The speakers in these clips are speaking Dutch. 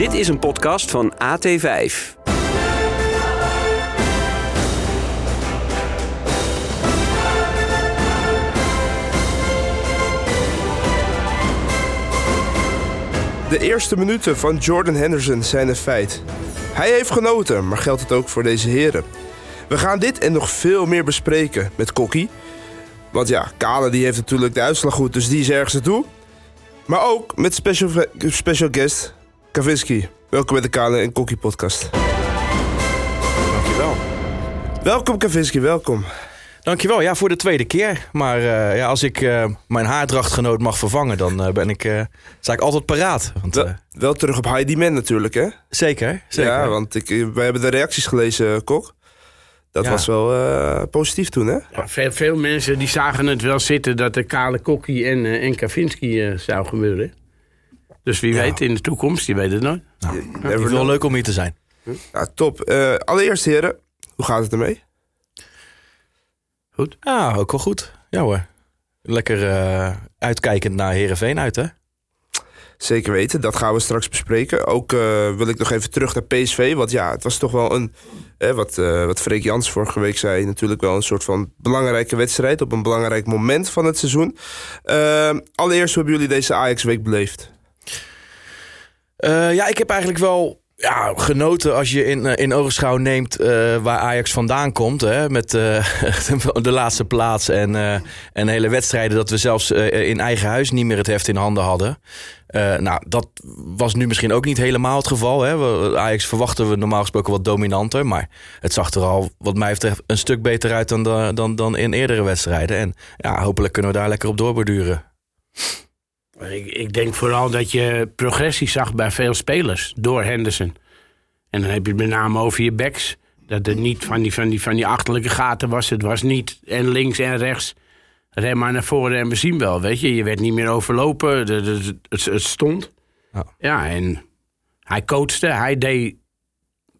Dit is een podcast van AT5. De eerste minuten van Jordan Henderson zijn een feit. Hij heeft genoten, maar geldt het ook voor deze heren? We gaan dit en nog veel meer bespreken met Kokkie. Want ja, Kale die heeft natuurlijk de uitslag goed, dus die is ergens naartoe. Maar ook met special, special guest Kavinsky. Welkom bij de Kale en Kokkie podcast. Dankjewel. Welkom Kavinsky, welkom. Dankjewel, ja, voor de tweede keer. Maar eh, ja, als ik eh, mijn haardrachtgenoot mag vervangen, dan eh, ben ik, sta ik altijd paraat. Want, Wel, wel terug op Heidi Man natuurlijk, hè? zeker, zeker. Ja, want ik, wij hebben de reacties gelezen, Kok. Dat Ja. was wel eh, positief toen, hè? Ja, veel, veel mensen die zagen het wel zitten dat de Kale Kokkie en, eh, en Kavinsky eh, zou gebeuren. Dus wie weet in de toekomst, je weet het nooit. Nou, ik Never vind het wel leuk om hier te zijn. Ja, top. Eh, allereerst, heren, hoe gaat het ermee? Ja, ook wel goed. Ja hoor. Lekker eh, uitkijkend naar Herenveen uit, hè? Zeker weten, dat gaan we straks bespreken. Ook eh, wil ik nog even terug naar PSV. Want ja, het was toch wel een, eh, wat, eh wat Freek Jans vorige week zei... natuurlijk wel een soort van belangrijke wedstrijd... op een belangrijk moment van het seizoen. Allereerst, hoe hebben jullie deze Ajax-week beleefd? Eh, ja, ik heb eigenlijk wel ja, genoten als je in, eh, in ogenschouw neemt eh, waar Ajax vandaan komt. Hè, met de laatste plaats en, eh, en hele wedstrijden dat we zelfs in eigen huis niet meer het heft in handen hadden. Nou, dat was nu misschien ook niet helemaal het geval. Hè. Ajax verwachten we normaal gesproken wat dominanter. Maar het zag er al, wat mij betreft, een stuk beter uit dan, dan, dan in eerdere wedstrijden. En ja, hopelijk kunnen we daar lekker op doorborduren. Ik, ik denk vooral dat je progressie zag bij veel spelers door Henderson. En dan heb je het met name over je backs. Dat het niet van die, van, die, van die achterlijke gaten was. Het was niet en links en rechts. Ren maar naar voren en we zien wel. Weet je, je werd niet meer overlopen. De- het, het stond. Ja. ja, en hij coachte. Hij deed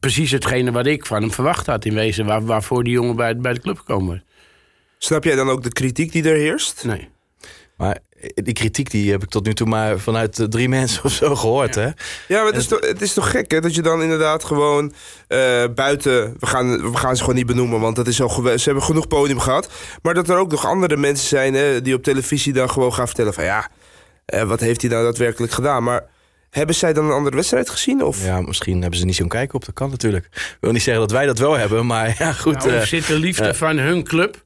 precies hetgene wat ik van hem verwacht had. In wezen waar, waarvoor die jongen bij, bij de club komen. Snap jij dan ook de kritiek die er heerst? Nee. Maar die kritiek die heb ik tot nu toe maar vanuit eh, drie mensen of zo gehoord. Hè? Ja, maar het is, toch, het is toch gek, hè? Dat je dan inderdaad gewoon eh, buiten... We gaan, we gaan ze gewoon niet benoemen, want dat is al ze hebben genoeg podium gehad. Maar dat er ook nog andere mensen zijn hè, die op televisie dan gewoon gaan vertellen van... Ja, eh, wat heeft hij nou daadwerkelijk gedaan? Maar hebben zij dan een andere wedstrijd gezien? Of? Ja, misschien hebben ze niet zo'n kijk op. Dat kan natuurlijk. Ik wil niet zeggen dat wij dat wel hebben, maar ja, goed. Nou, eh, zit de liefde eh. van hun club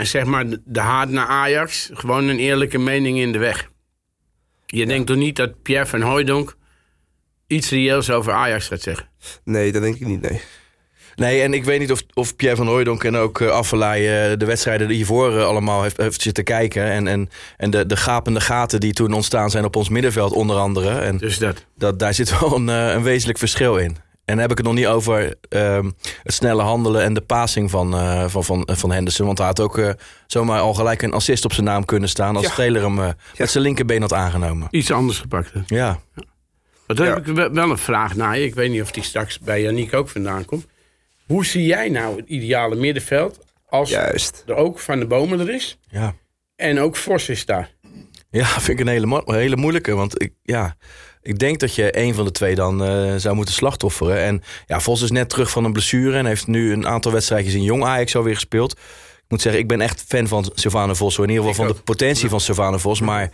en zeg maar de- haat naar Ajax gewoon een eerlijke mening in de weg? Je denkt toch niet dat Pierre van Hooijdonk iets reëels over Ajax gaat zeggen? Nee, dat denk ik niet, nee. nee, en ik weet niet of, of Pierre van Hooijdonk en ook uh, de wedstrijden die hiervoor eh, allemaal heeft, heeft zitten kijken. En, en, en de, de gapende gaten die toen ontstaan zijn op ons middenveld onder andere. En Dus dat. dat, daar zit wel een, een wezenlijk verschil in. En dan heb ik het nog niet over ehm, het snelle handelen en de passing van, eh, van, van, van Henderson. Want hij had ook eh, zomaar al gelijk een assist op zijn naam kunnen staan... als Ja. Taylor hem eh, met zijn linkerbeen had aangenomen. Iets anders gepakt. hè. Ja, Maar dan Ja. heb ik wel- wel een vraag naar je. Ik weet niet of die straks bij Yannick ook vandaan komt. Hoe zie jij nou het ideale middenveld als Juist. er ook Van de Bomen er is ja. en ook Vos is daar? Ja, vind ik een hele, mo- hele moeilijke. Want ik, ja, ik denk dat je een van de twee dan eh, zou moeten slachtofferen. En ja, Vos is net terug van een blessure en heeft nu een aantal wedstrijdjes in Jong Ajax alweer gespeeld. Ik moet zeggen, ik ben echt fan van Sylvane Vos. Hoor. In ieder geval van de potentie van Sylvane Vos. Maar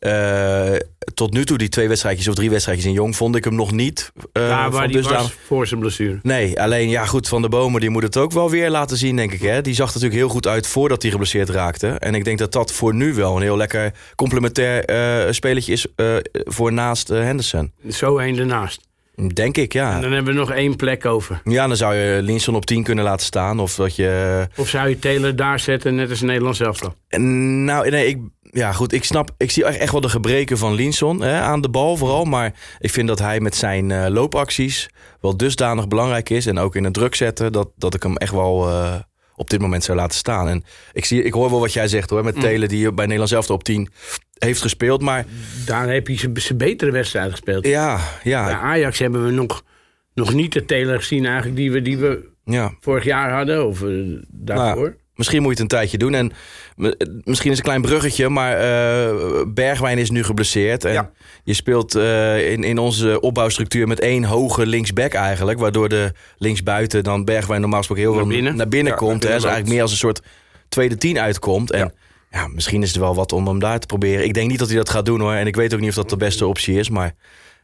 eh, tot nu toe, die twee wedstrijdjes of drie wedstrijdjes in Jong, vond ik hem nog niet. Daar van waar die dusdanig- was voor zijn blessure. Nee, alleen ja, goed, Van de Bomen die moet het ook wel weer laten zien, denk ik. Hè? Die zag er natuurlijk heel goed uit voordat hij geblesseerd raakte. En ik denk dat dat voor nu wel een heel lekker complementair eh spelletje is voor naast Henderson. Zo heen ernaast. Denk ik, En ja. dan hebben we nog één plek over. Ja, dan zou je Linson op 10 kunnen laten staan. Of dat je. Of zou je Taylor daar zetten, net als Nederland zelf dan? Nou, nee, ik, ja, goed. Ik snap, ik zie echt wel de gebreken van Linson hè, aan de bal vooral. Maar ik vind dat hij met zijn eh, loopacties wel dusdanig belangrijk is. En ook in het druk zetten, dat, dat ik hem echt wel eh, op dit moment zou laten staan. En ik, zie, ik hoor wel wat jij zegt hoor, met Telen die bij Nederland zelf op 10 heeft gespeeld. Maar Daar heb je zijn- betere wedstrijd gespeeld. ja, ja, Bij Ajax hebben we nog, nog niet de Taylor gezien eigenlijk die we, die we ja. vorig jaar hadden. Of eh, daarvoor. Misschien moet je het een tijdje doen. En m- misschien is een klein bruggetje, maar eh, Bergwijn is nu geblesseerd. En Ja. je speelt eh, in, in onze opbouwstructuur met één hoge linksback eigenlijk. Waardoor de linksbuiten dan Bergwijn normaal gesproken heel Naar veel binnen. naar binnen Ja, komt. naar binnen hè. Dus eigenlijk meer als een soort tweede tien uitkomt. En ja. misschien is er wel wat om hem daar te proberen. Ik denk niet dat hij dat gaat doen hoor. En ik weet ook niet of dat de beste optie is. Maar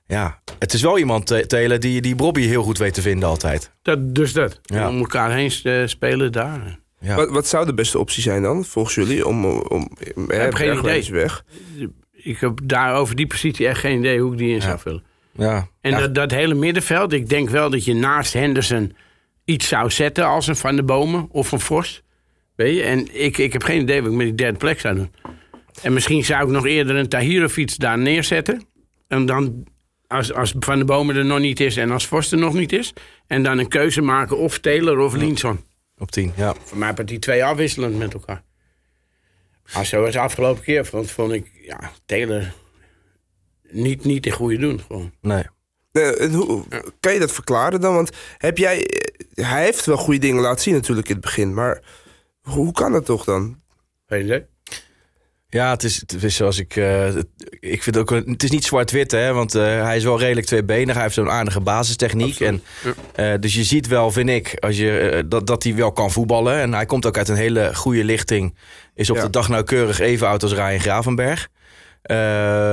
ja, het is wel iemand, eh, Telen, die, die Bobby heel goed weet te vinden altijd. Dat, dus dat. Ja. Om elkaar heen eh, spelen daar. Ja. Wat, wat zou de beste optie zijn dan, volgens jullie? Om, om, om, heb geen idee. weg. Ik heb daar over die positie echt geen idee hoe ik die in zou vullen. Ja. En Ja. dat, dat hele middenveld, ik denk wel dat je naast Henderson iets zou zetten als een Van de Bomen of een Vos. Weet je? En ik, ik heb geen idee wat ik met die derde plek zou doen. En misschien zou ik nog eerder een Tahirovic daar neerzetten. En dan, als, als Van de Bomen er nog niet is en als Vos er nog niet is. En dan een keuze maken of Taylor of Linson. Op tien, ja. Voor mij wordt die twee afwisselend met elkaar. Maar zoals de afgelopen keer vond, vond ik ja, Taylor niet, niet de goede doen. Gewoon. Nee. Nee, en hoe, kan je dat verklaren dan? Want heb jij, hij heeft wel goede dingen laten zien natuurlijk in het begin. Maar hoe kan dat toch dan? Weet je dat? Ja, het is, het is zoals ik. eh, ik vind ook. een- Het is niet zwart-wit, hè? Want eh, hij is wel redelijk tweebenig. Hij heeft zo'n aardige basistechniek. En, eh, dus je ziet wel, vind ik, als je, dat, dat hij wel kan voetballen. En hij komt ook uit een hele goede lichting. Is op Ja. de dag nauwkeurig even oud als Ryan Gravenberg.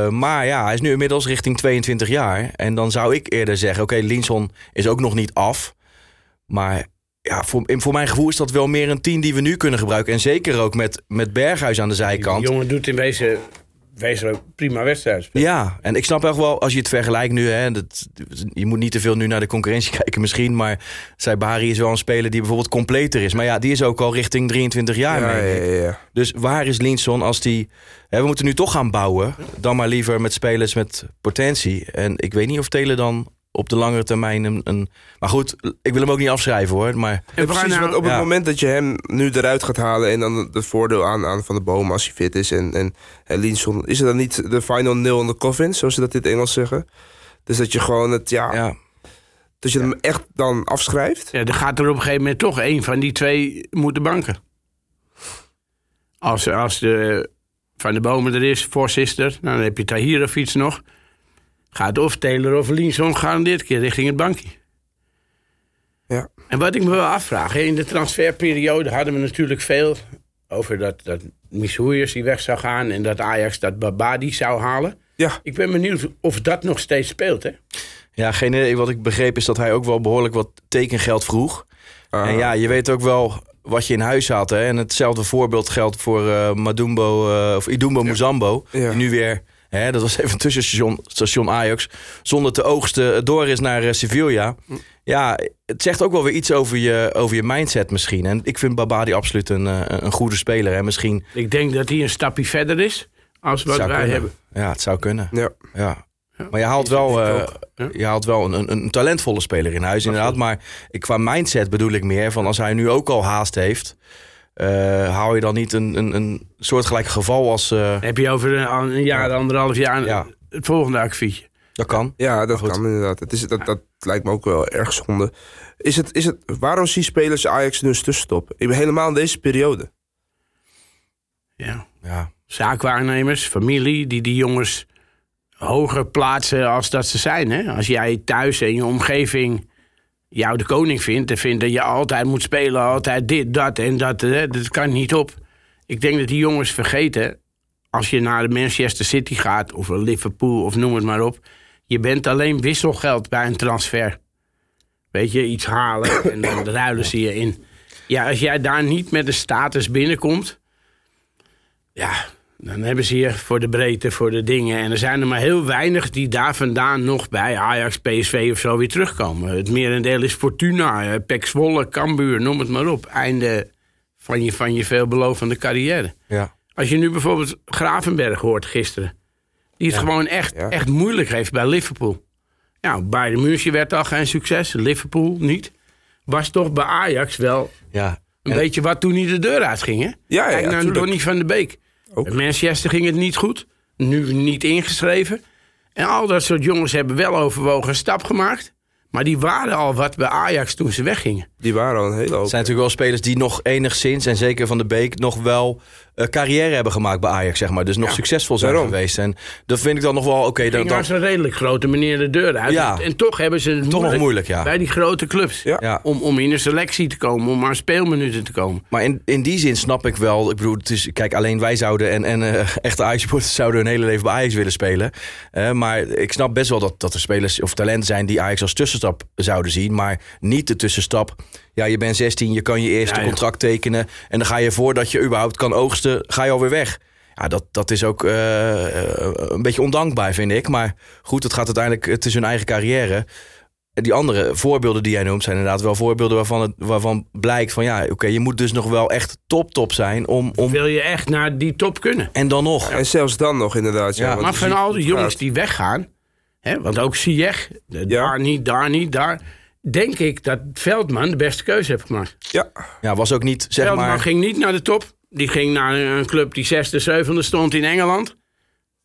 Maar ja, hij is nu inmiddels richting 22 jaar. En dan zou ik eerder zeggen: oké, Linson is ook nog niet af. Maar ja, voor, voor mijn gevoel is dat wel meer een team die we nu kunnen gebruiken. En zeker ook met, met Berghuis aan de Die zijkant. jongen doet in wezen, wezen ook prima wedstrijd. spelen. Ja, en ik snap echt wel, als je het vergelijkt nu, hè, dat, je moet niet te veel nu naar de concurrentie kijken misschien, maar Saibari is wel een speler die bijvoorbeeld completer is. Maar ja, die is ook al richting 23 jaar. Ja, ja. Dus waar is Linson als die... Hè, we moeten nu toch gaan bouwen, dan maar liever met spelers met potentie. En ik weet niet of Telen dan op de langere termijn een, een... Maar goed, ik wil hem ook niet afschrijven hoor, maar... En precies, nou- want op het ja. moment dat je hem nu eruit gaat halen... en dan het voordeel aan, aan Van de Boom als hij fit is en, en, en Linson... is het dan niet de final nil in de coffin, zoals ze dat in het Engels zeggen? Dus dat je gewoon het, ja... Ja, Dat je hem echt dan afschrijft? Ja, dan gaat er op een gegeven moment toch één van die twee moeten banken. Als, als de Van de Bomen er is, Vos is er, nou, dan heb je Tahirovic nog. Gaat of Taylor of Linson gaan dit keer richting het bankje. Ja. En wat ik me wel afvraag, hè, in de transferperiode hadden we natuurlijk veel over dat, dat Mishoeiers die weg zou gaan en dat Ajax dat Babadi zou halen. Ja, Ik ben benieuwd of dat nog steeds speelt. Hè? ja geen idee. Wat ik begreep is dat hij ook wel behoorlijk wat tekengeld vroeg. Ah. En ja, je weet ook wel wat je in huis had. Hè? En hetzelfde voorbeeld geldt voor eh Madumbo, eh, of Idumbo Muzambo. Ja. Die nu weer, hè, dat was even een tussenstation station Ajax. Zonder te oogsten door is naar eh, Sevilla. Ja, het zegt ook wel weer iets over je, over je mindset misschien. En ik vind Babadi absoluut een, eh, een goede speler. Hè? Misschien Ik denk dat hij een stapje verder is als wat wij kunnen. hebben. Ja, het zou kunnen. ja. Ja. Maar je haalt wel, eh, je haalt wel een, een, een talentvolle speler in huis, inderdaad. Maar ik, qua mindset bedoel ik meer van als hij nu ook al haast heeft, eh, haal je dan niet een, een, een soortgelijk geval als. eh, Heb je over een, een jaar, anderhalf jaar Ja. het volgende akkefietje. dat kan. Ja, dat kan inderdaad. Het is, dat, dat lijkt me ook wel erg zonde. Is het, is het, waarom zien spelers Ajax nu eens tussenstop? Ik ben helemaal in deze periode. Ja. Ja. Zaakwaarnemers, familie, die die jongens hoger plaatsen als dat ze zijn. Hè? Als jij thuis in je omgeving jou de koning vindt... en vindt dat je altijd moet spelen, altijd dit, dat en dat... Hè? dat kan niet op. Ik denk dat die jongens vergeten... als je naar de Manchester City gaat of Liverpool of noem het maar op... je bent alleen wisselgeld bij een transfer. Weet je, iets halen en dan ruilen ze je in. Ja, als jij daar niet met de status binnenkomt... Ja, dan hebben ze je voor de breedte, voor de dingen. En er zijn er maar heel weinig die daar vandaan nog bij Ajax, PSV of zo weer terugkomen. Het merendeel is Fortuna, eh, Pek Zwolle, Cambuur, noem het maar op. Einde van je, van je veelbelovende carrière. Ja. Als je nu bijvoorbeeld Gravenberg hoort gisteren. Die het gewoon echt, Ja. echt moeilijk heeft bij Liverpool. Ja, Bayern München werd al geen succes. Liverpool niet. Was toch bij Ajax wel ja. een En- beetje wat toen hij de deur uitging. Hè? Ja, Kijk naar. Donny van de Beek. Ook. Manchester ging het niet goed. Nu niet ingeschreven. En al dat soort jongens hebben wel overwogen een stap gemaakt. Maar die waren al wat bij Ajax toen ze weggingen. Die waren al een hele hoop. Het zijn natuurlijk wel spelers die nog enigszins, en zeker Van de Beek, nog wel eh, carrière hebben gemaakt bij Ajax, zeg maar. Dus nog succesvol zijn daarom. geweest. En dat vind ik dan nog wel oké. dan, Ging dan, als een redelijk grote meneer de deur uit. Ja. En toch hebben ze het Toch nog moeilijk, ja. bij die grote clubs. Ja. Om, om in een selectie te komen, om aan speelminuten te komen. Maar in, in die zin snap ik wel. Ik bedoel, het is, kijk, alleen wij zouden en, en eh, echte Ajax-supporters zouden hun hele leven bij Ajax willen spelen. Eh, maar ik snap best wel dat, dat er spelers of talenten zijn die Ajax als tussenstap zouden zien. Maar niet de tussenstap. Ja, je bent 16, je kan je eerste contract tekenen. En dan ga je voordat je überhaupt kan oogsten, ga je alweer weg. Ja, dat, dat is ook eh, eh, een beetje ondankbaar, vind ik. Maar goed, het gaat uiteindelijk, het is hun eigen carrière. En Die andere voorbeelden die jij noemt zijn inderdaad wel voorbeelden waarvan, het, waarvan blijkt van ja, oké, je moet dus nog wel echt top top zijn om, om Wil je echt naar die top kunnen? en dan nog. En zelfs dan nog inderdaad. Ja, Maar van al die jongens gaat. die weggaan, hè, want ook Ja. daar niet, daar niet, daar. Denk ik dat Veldman de beste keuze heeft gemaakt. Ja, Ja, was ook niet zeg Veldman maar. ging niet naar de top. Die ging naar een club die zesde, zevende stond in Engeland.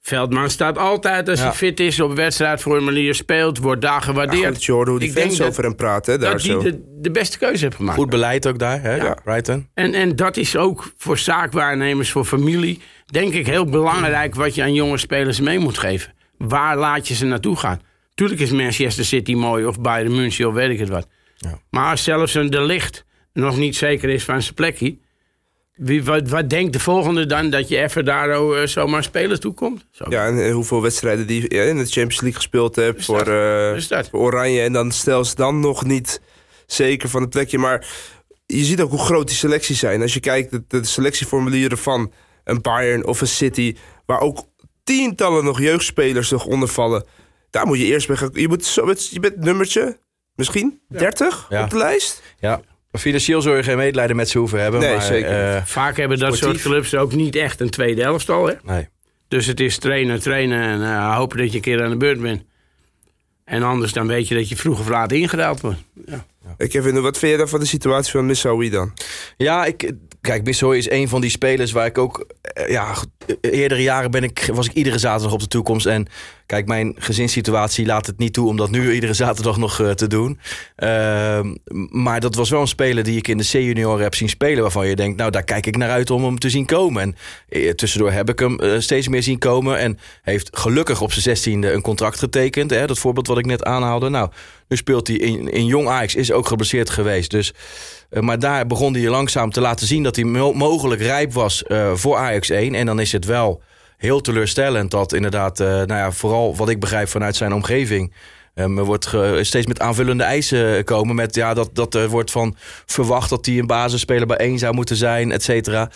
Veldman staat altijd als Ja. hij fit is op wedstrijdformulier, speelt, wordt daar ja gewaardeerd. goed, je hoorde hoe die Ik denk fans dat- over hem praten. Daar dat zo. hij de, de beste keuze heeft gemaakt. Goed beleid ook daar, hè? Ja. Brighton. En, en dat is ook voor zaakwaarnemers, voor familie, denk ik heel belangrijk wat je aan jonge spelers mee moet geven. Waar laat je ze naartoe gaan? Tuurlijk is Manchester City mooi of Bayern München of weet ik het wat. Ja. Maar als zelfs een De Ligt nog niet zeker is van zijn plekje, wie, wat, wat denkt de volgende dan dat je even daar eh, zomaar spelers toekomt? Zo. Ja, en eh, hoeveel wedstrijden die ja, in de Champions League gespeeld hebt voor, eh, voor Oranje. En dan stel ze dan nog niet zeker van het plekje. Maar je ziet ook hoe groot die selecties zijn. Als je kijkt, de, de selectieformulieren van een Bayern of een City... waar ook tientallen nog jeugdspelers nog onder vallen... daar moet je eerst mee gaan... Je, moet zo, met- je bent nummertje, misschien 30 Ja. op de lijst? Ja. Financieel zul je geen medelijden met ze hoeven hebben. Nee, maar, zeker eh, Vaak hebben dat Sportief. soort clubs ook niet echt een tweede elftal. Hè? nee. Dus het is trainen, trainen en eh, hopen dat je een keer aan de beurt bent. En anders dan weet je dat je vroeg of laat ingedaald wordt. Ja. Ik Kevin, wat vind je dan van de situatie van Missaoui dan? Ja, ik, kijk, Bissoy is een van die spelers waar ik ook... eh, Ja, eh, eerdere jaren ben ik, was ik iedere zaterdag op de toekomst. En kijk, mijn gezinssituatie laat het niet toe om dat nu iedere zaterdag nog eh, te doen. Ehm, maar dat was wel een speler die ik in de C-junioren heb zien spelen... waarvan je denkt, nou, daar kijk ik naar uit om hem te zien komen. En eh, tussendoor heb ik hem eh, steeds meer zien komen. En heeft gelukkig op zijn zestiende een contract getekend. Hè, dat voorbeeld wat ik net aanhaalde. Nou, nu speelt hij in, in Jong Ajax, is ook geblesseerd geweest. Dus, eh, maar daar begon hij langzaam te laten zien dat hij mo- mogelijk rijp was eh, voor Ajax 1. En dan is het wel heel teleurstellend dat inderdaad, eh, nou ja, vooral wat ik begrijp vanuit zijn omgeving. Um, er wordt steeds met aanvullende eisen komen. Met ja, dat, dat er wordt van verwacht dat hij een basisspeler bij één zou moeten zijn, et cetera.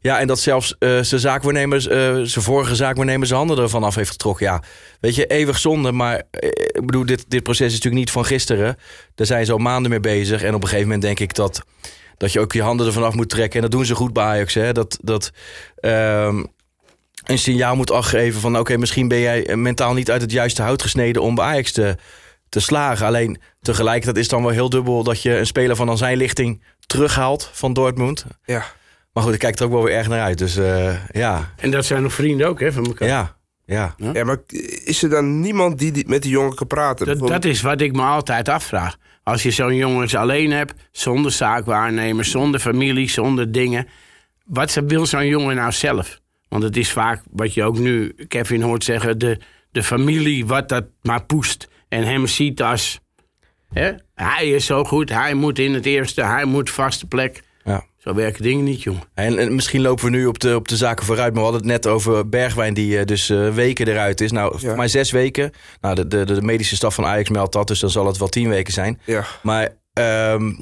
Ja, en dat zelfs eh, zijn zaakwaarnemers, eh, zijn vorige zaakwaarnemers zijn handen ervan af heeft getrokken. Ja, weet je, eeuwig zonde. Maar eh, ik bedoel, dit, dit proces is natuurlijk niet van gisteren. Daar zijn ze al maanden mee bezig. En op een gegeven moment denk ik dat, dat je ook je handen ervan af moet trekken. En dat doen ze goed bij Ajax. Hè? Dat, dat ehm, een signaal moet afgeven van... oké, misschien ben jij mentaal niet uit het juiste hout gesneden... om bij Ajax te, te slagen. Alleen tegelijkertijd is het dan wel heel dubbel... dat je een speler van dan zijn lichting terughaalt van Dortmund. Ja. Maar goed, ik kijk er ook wel weer erg naar uit. Dus eh, ja, En dat zijn nog vrienden ook hè, van elkaar. ja, ja. ja, maar is er dan niemand die, die met die jongen kan praten? Dat, dat is wat ik me altijd afvraag. Als je zo'n jongens alleen hebt, zonder zaakwaarnemers, zonder familie, zonder dingen. Wat wil zo'n jongen nou zelf? Want het is vaak wat je ook nu, Kevin hoort zeggen, de, de familie wat dat maar poest. En hem ziet als, hè, hij is zo goed, hij moet in het eerste, hij moet vaste plek. ja. Zo werken dingen niet, jongen. En, en misschien lopen we nu op de, op de zaken vooruit. Maar we hadden het net over Bergwijn, die eh, dus eh, weken eruit is. Nou, voor mij zes weken. Nou, de, de, de medische staf van Ajax meldt dat, dus dan zal het wel tien weken zijn. Ja. Maar ehm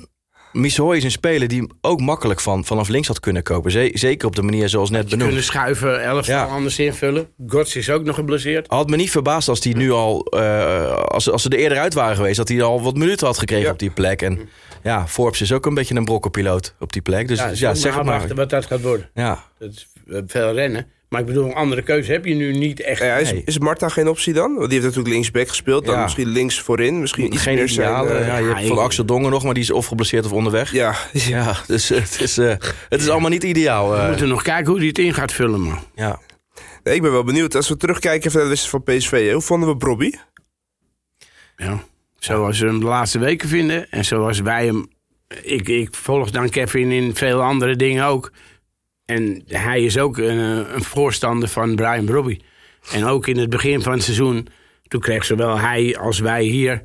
Missouri is een speler die ook makkelijk van, vanaf links had kunnen kopen. Ze- zeker op de manier zoals net benoemd. Kunnen schuiven, elftal Ja. anders invullen. Gods is ook nog geblesseerd. Had me niet verbaasd als hij nu al, eh, als, als ze er eerder uit waren geweest, dat hij al wat minuten had gekregen Ja. op die plek. En ja, Forbes is ook een beetje een brokkenpiloot op die plek. Dus ja, Ja, zeg maar. wat dat gaat worden. Ja. Dat is eh, veel rennen. Maar ik bedoel, een andere keuze heb je nu niet echt. Ja, is, is Marta geen optie dan? Want die heeft natuurlijk linksback gespeeld. Dan Ja. misschien links voorin. Misschien iets Geen meer zijn... ideale. eh, ja, je hebt van Axel Dongen nog, maar die is of geblesseerd of onderweg. ja. Ja, dus het is, eh, het is allemaal niet ideaal. We eh. moeten nog kijken hoe hij het in gaat vullen, man. ja. Nee, ik ben wel benieuwd. Als we terugkijken naar de wedstrijd van PSV. Hoe vonden we Bobby? Ja. Zoals we hem de laatste weken vinden. En zoals wij hem... Ik, ik volg dan Kevin in veel andere dingen ook. En hij is ook een, een voorstander van Brian Brobby. En ook in het begin van het seizoen... toen kreeg zowel hij als wij hier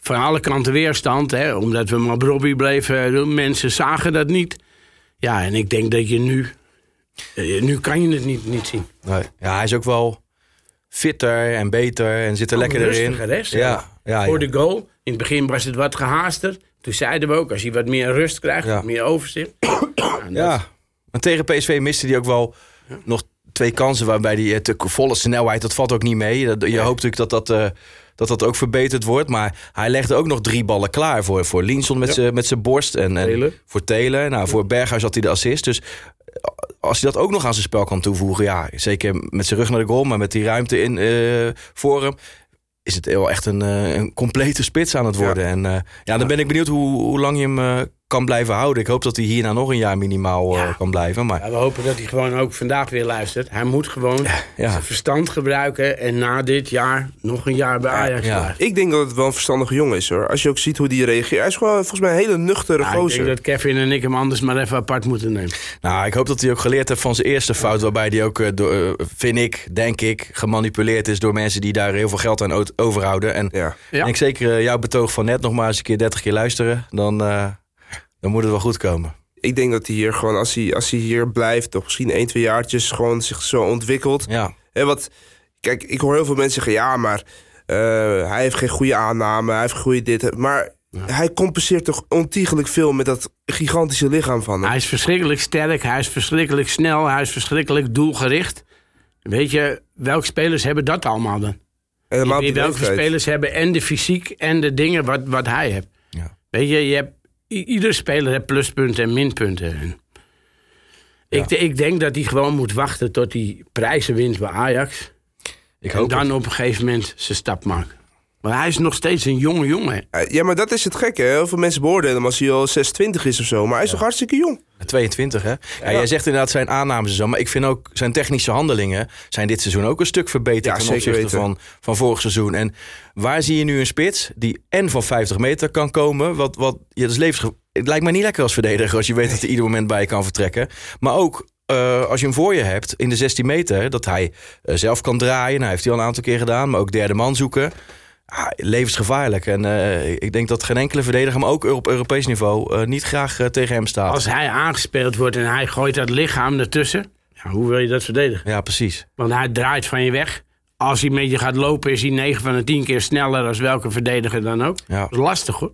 van alle kanten weerstand. Hè, omdat we maar Brobby bleven doen. Mensen zagen dat niet. Ja, en ik denk dat je nu... eh, Nu kan je het niet, niet zien. Nee. Ja, hij is ook wel fitter en beter en zit er lekker erin. Rustiger, hè, zeg Ja, ja, Voor ja. de goal. In het begin was het wat gehaaster. Toen zeiden we ook, als hij wat meer rust krijgt, Ja. wat meer overzicht. Ja, en dat- Ja, maar tegen PSV miste hij ook wel nog twee kansen waarbij hij te volle snelheid, dat valt ook niet mee. Dat- Je hoopt natuurlijk dat dat, eh, dat dat ook verbeterd wordt. Maar hij legde ook nog drie ballen klaar voor, voor Linson met met zijn borst en, en voor Taylor. Nou, voor Berghuis had hij de assist. Dus eh, als hij dat ook nog aan zijn spel kan toevoegen, ja, zeker met zijn rug naar de goal, maar met die ruimte in eh, voor hem. Is het wel echt een, eh, een complete spits aan het worden. En eh, ja, dan ben ik benieuwd hoe, hoe lang je hem eh, kan blijven houden. Ik hoop dat hij hierna nog een jaar minimaal eh, kan blijven. Maar Ja, we hopen dat hij gewoon ook vandaag weer luistert. Hij moet gewoon ja. zijn verstand gebruiken. En na dit jaar nog een jaar bij Ajax ja. blijven. Ik denk dat het wel een verstandige jongen is hoor. Als je ook ziet hoe die reageert. Hij is gewoon volgens mij een hele nuchtere Ja, ik gozer. denk dat Kevin en ik hem anders maar even apart moeten nemen. Nou, ik hoop dat hij ook geleerd heeft van zijn eerste fout. Waarbij hij ook, eh, door, eh, vind ik, denk ik, gemanipuleerd is door mensen die daar heel veel geld aan overhouden. En Ja. Ja. ik denk zeker jouw betoog van net nog maar eens een keer 30 keer luisteren. Dan, eh, dan moet het wel goed komen. Ik denk dat hij hier gewoon, als hij, als hij hier blijft, toch misschien 1, 2 jaartjes, gewoon zich zo ontwikkelt. Ja, Hè, wat, kijk, ik hoor heel veel mensen zeggen, ja, maar eh, hij heeft geen goede aanname, hij heeft geen goede dit. Maar hij compenseert toch ontiegelijk veel met dat gigantische lichaam van hem. Hij is verschrikkelijk sterk, hij is verschrikkelijk snel, hij is verschrikkelijk doelgericht. Weet je, welke spelers hebben dat allemaal dan? Welke leeftijd. spelers hebben en de fysiek en de dingen wat, wat hij heeft. Ja. Weet je, je hebt, ieder speler heeft pluspunten en minpunten. En ik, ik denk dat hij gewoon moet wachten tot hij prijzen wint bij Ajax. ik En hoop dan het. op een gegeven moment zijn stap maken. Maar hij is nog steeds een jonge jongen. Eh, Ja, maar dat is het gekke. hè. Heel veel mensen beoordelen hem als hij al 26 is of zo. Maar hij is toch hartstikke jong. 22, hè? Ja, Jij zegt inderdaad zijn aannames en zo. Maar ik vind ook zijn technische handelingen zijn dit seizoen ook een stuk verbeterd Ja, ten zeker opzichte weten. van, van vorig seizoen. En waar zie je nu een spits die en van 50 meter kan komen? Wat, wat, ja, dat is levensge- het lijkt mij niet lekker als verdediger als je weet dat hij ieder moment bij je kan vertrekken. Maar ook eh, als je hem voor je hebt in de 16 meter, dat hij eh, zelf kan draaien. Nou, heeft hij al een aantal keer gedaan, maar ook derde man zoeken. Ah, levensgevaarlijk. En eh, ik denk dat geen enkele verdediger, maar ook op Europees niveau, eh, niet graag eh, tegen hem staat. Als hij aangespeeld wordt en hij gooit dat lichaam ertussen. Ja, hoe wil je dat verdedigen? Ja, precies. Want hij draait van je weg. Als hij met je gaat lopen, is hij 9 van de 10 keer sneller dan welke verdediger dan ook. Ja. Dat is lastig hoor.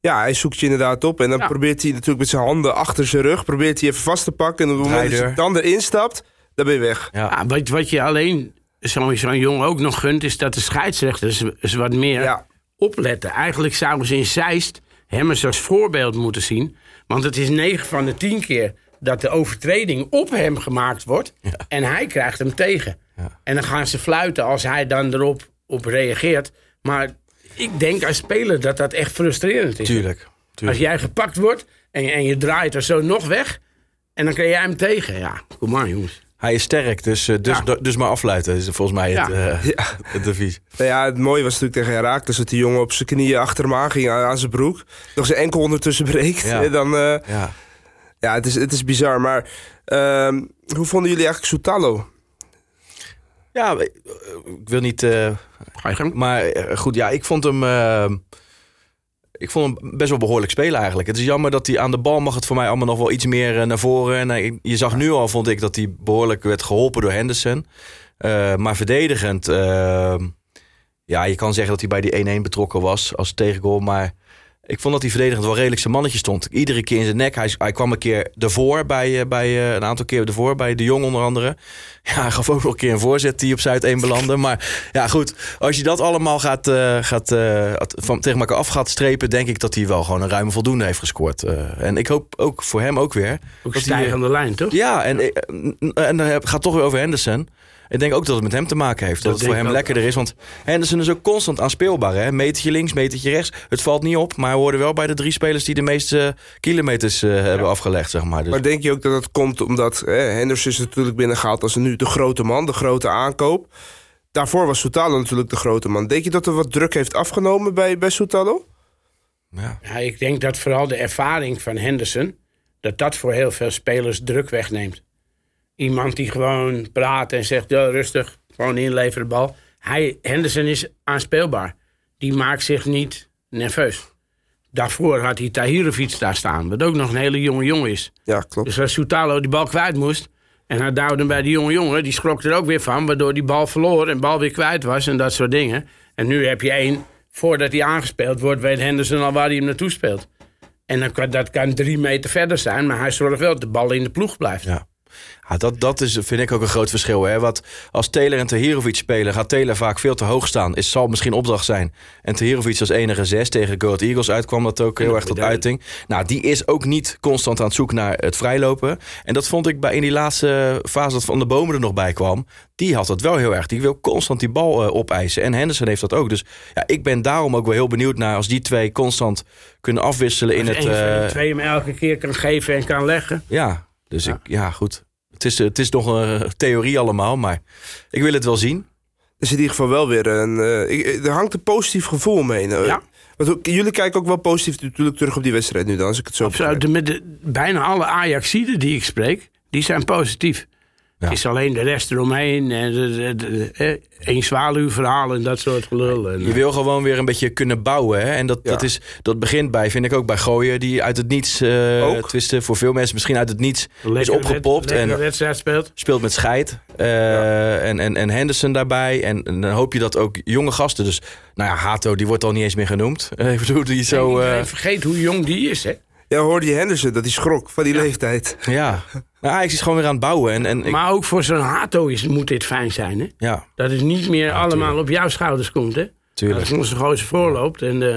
Ja, hij zoekt je inderdaad op. En dan Ja. probeert hij natuurlijk met zijn handen achter zijn rug... probeert hij even vast te pakken. En op het moment dat hij dan erin stapt, dan ben je weg. Ja. Ja, wat, wat je alleen zo'n zo'n jongen ook nog gunt, is dat de scheidsrechters wat meer Ja. opletten. Eigenlijk zouden ze in Zeist hem eens als voorbeeld moeten zien. Want het is 9 van de 10 keer dat de overtreding op hem gemaakt wordt. En hij krijgt hem tegen. Ja. En dan gaan ze fluiten als hij dan erop op reageert. Maar ik denk als speler dat dat echt frustrerend is. Tuurlijk. Als jij gepakt wordt en, je- en je draait er zo nog weg. En dan krijg jij hem tegen. Ja, kom maar jongens. Hij is sterk, dus, eh, dus, Ja. dus maar afluiten. is volgens mij het, Ja. eh, het devies. Nou ja, het mooie was natuurlijk tegen Herakles... dat die jongen op zijn knieën achter hem aan ging aan, aan zijn broek. Nog zijn enkel ondertussen breekt. Ja. En dan, eh, Ja. ja, het is, het is bizar. Maar ehm, hoe vonden jullie eigenlijk Soutalo? ja, ik wil niet... eh, maar eh, goed, ja, ik vond hem... ik vond hem best wel behoorlijk spelen eigenlijk. Het is jammer dat hij aan de bal mag het voor mij allemaal nog wel iets meer eh, naar voren. En eh, je zag nu al, vond ik, dat hij behoorlijk werd geholpen door Henderson. Eh, maar verdedigend, ja, je kan zeggen dat hij bij die 1-1 betrokken was als tegengoal. Maar ik vond dat hij verdedigend wel redelijk zijn mannetje stond. Iedere keer in zijn nek. Hij, hij kwam een keer ervoor, bij, eh, bij, eh, een aantal keer ervoor, bij de Jong onder andere. Ja, hij gaf ook nog een keer een voorzet die op Zuid 1 belandde. Maar ja, goed, als je dat allemaal gaat, eh, gaat, van, tegen elkaar af gaat strepen... denk ik dat hij wel gewoon een ruime voldoende heeft gescoord. En ik hoop ook voor hem ook weer. Ook dat hij, stijgende lijn, toch? ja, en, eh, en dan gaat toch weer over Henderson. Ik denk ook dat het met hem te maken heeft. Dat, Dat het voor hem lekkerder is. Want Henderson is ook constant aanspeelbaar. Hè? Metertje links, metertje rechts. Het valt niet op. Maar hij hoorde wel bij de drie spelers die de meeste kilometers eh, hebben afgelegd. Zeg maar. Dus, Maar denk je ook dat dat komt omdat... Hè, Henderson is natuurlijk binnengehaald als nu de grote man, de grote aankoop. daarvoor was Soutalo natuurlijk de grote man. Denk je dat er wat druk heeft afgenomen bij, bij Soutalo? Ja. Ja, ik denk dat vooral de ervaring van Henderson... dat dat voor heel veel spelers druk wegneemt. Iemand die gewoon praat en zegt, ja, rustig, gewoon inleveren de bal. Hij, Henderson is aanspeelbaar. Die maakt zich niet nerveus. Daarvoor had hij Tahirovic daar staan, wat ook nog een hele jonge jongen is. Ja, klopt. Dus als Soutalo die bal kwijt moest... en hij duwde hem bij die jonge jongen, die schrok er ook weer van... waardoor die bal verloor en de bal weer kwijt was en dat soort dingen. En nu heb je één, voordat hij aangespeeld wordt... weet Henderson al waar hij hem naartoe speelt. En dan kan, dat kan drie meter verder zijn... maar hij zorgt wel dat de bal in de ploeg blijft. Ja. Ja, dat, dat is, vind ik ook een groot verschil. Hè? Wat als Taylor en Tahirovic spelen, gaat Taylor vaak veel te hoog staan. Is, zal misschien opdracht zijn. En Tahirovic als enige zes tegen Goat Eagles uitkwam dat ook heel erg tot uiting. Nou, die is ook niet constant aan het zoeken naar het vrijlopen. En dat vond ik bij in die laatste fase dat Van de Bomen er nog bij kwam. Die had dat wel heel erg. Die wil constant die bal eh, opeisen. En Henderson heeft dat ook. Dus ja, ik ben daarom ook wel heel benieuwd naar als die twee constant kunnen afwisselen in Als het... één van eh, twee hem elke keer kan geven en kan leggen. ja, dus Ik, ja, goed. Het is, het is nog een theorie allemaal, maar ik wil het wel zien. Er is in ieder geval wel weer een... eh, ik- er hangt een positief gevoel mee. Ja. Want jullie kijken ook wel positief natuurlijk terug op die wedstrijd nu dan, als ik het zo Absoluut. Met de, bijna alle Ajaxiden die ik spreek, die zijn positief. Ja. Het is alleen de rest eromheen. En de, de, de, eh, een zwaluwverhaal en dat soort gelul. En, Je wil gewoon weer een beetje kunnen bouwen. Hè? En dat, Ja. dat, is, dat begint bij, vind ik ook bij gooien, die uit het niets, eh Ook. twisten, voor veel mensen misschien uit het niets is opgepopt. en wedstrijd speelt. speelt met Scheid. eh, en, en, en Henderson daarbij. En, en dan hoop je dat ook jonge gasten. Dus, nou ja, Hato, die wordt al niet eens meer genoemd. Eh, ik bedoel, die zo. Eh, vergeet hoe jong die is, hè? Ja, hoorde je Henderson, dat hij schrok van die leeftijd. ja. Nou, Ajax is gewoon weer aan het bouwen. En, en ik- Maar ook voor zo'n Hato is, moet dit fijn zijn, hè? ja, Dat het niet meer allemaal op jouw schouders komt, hè? tuurlijk. Dat onze gozer voorloopt. En, eh,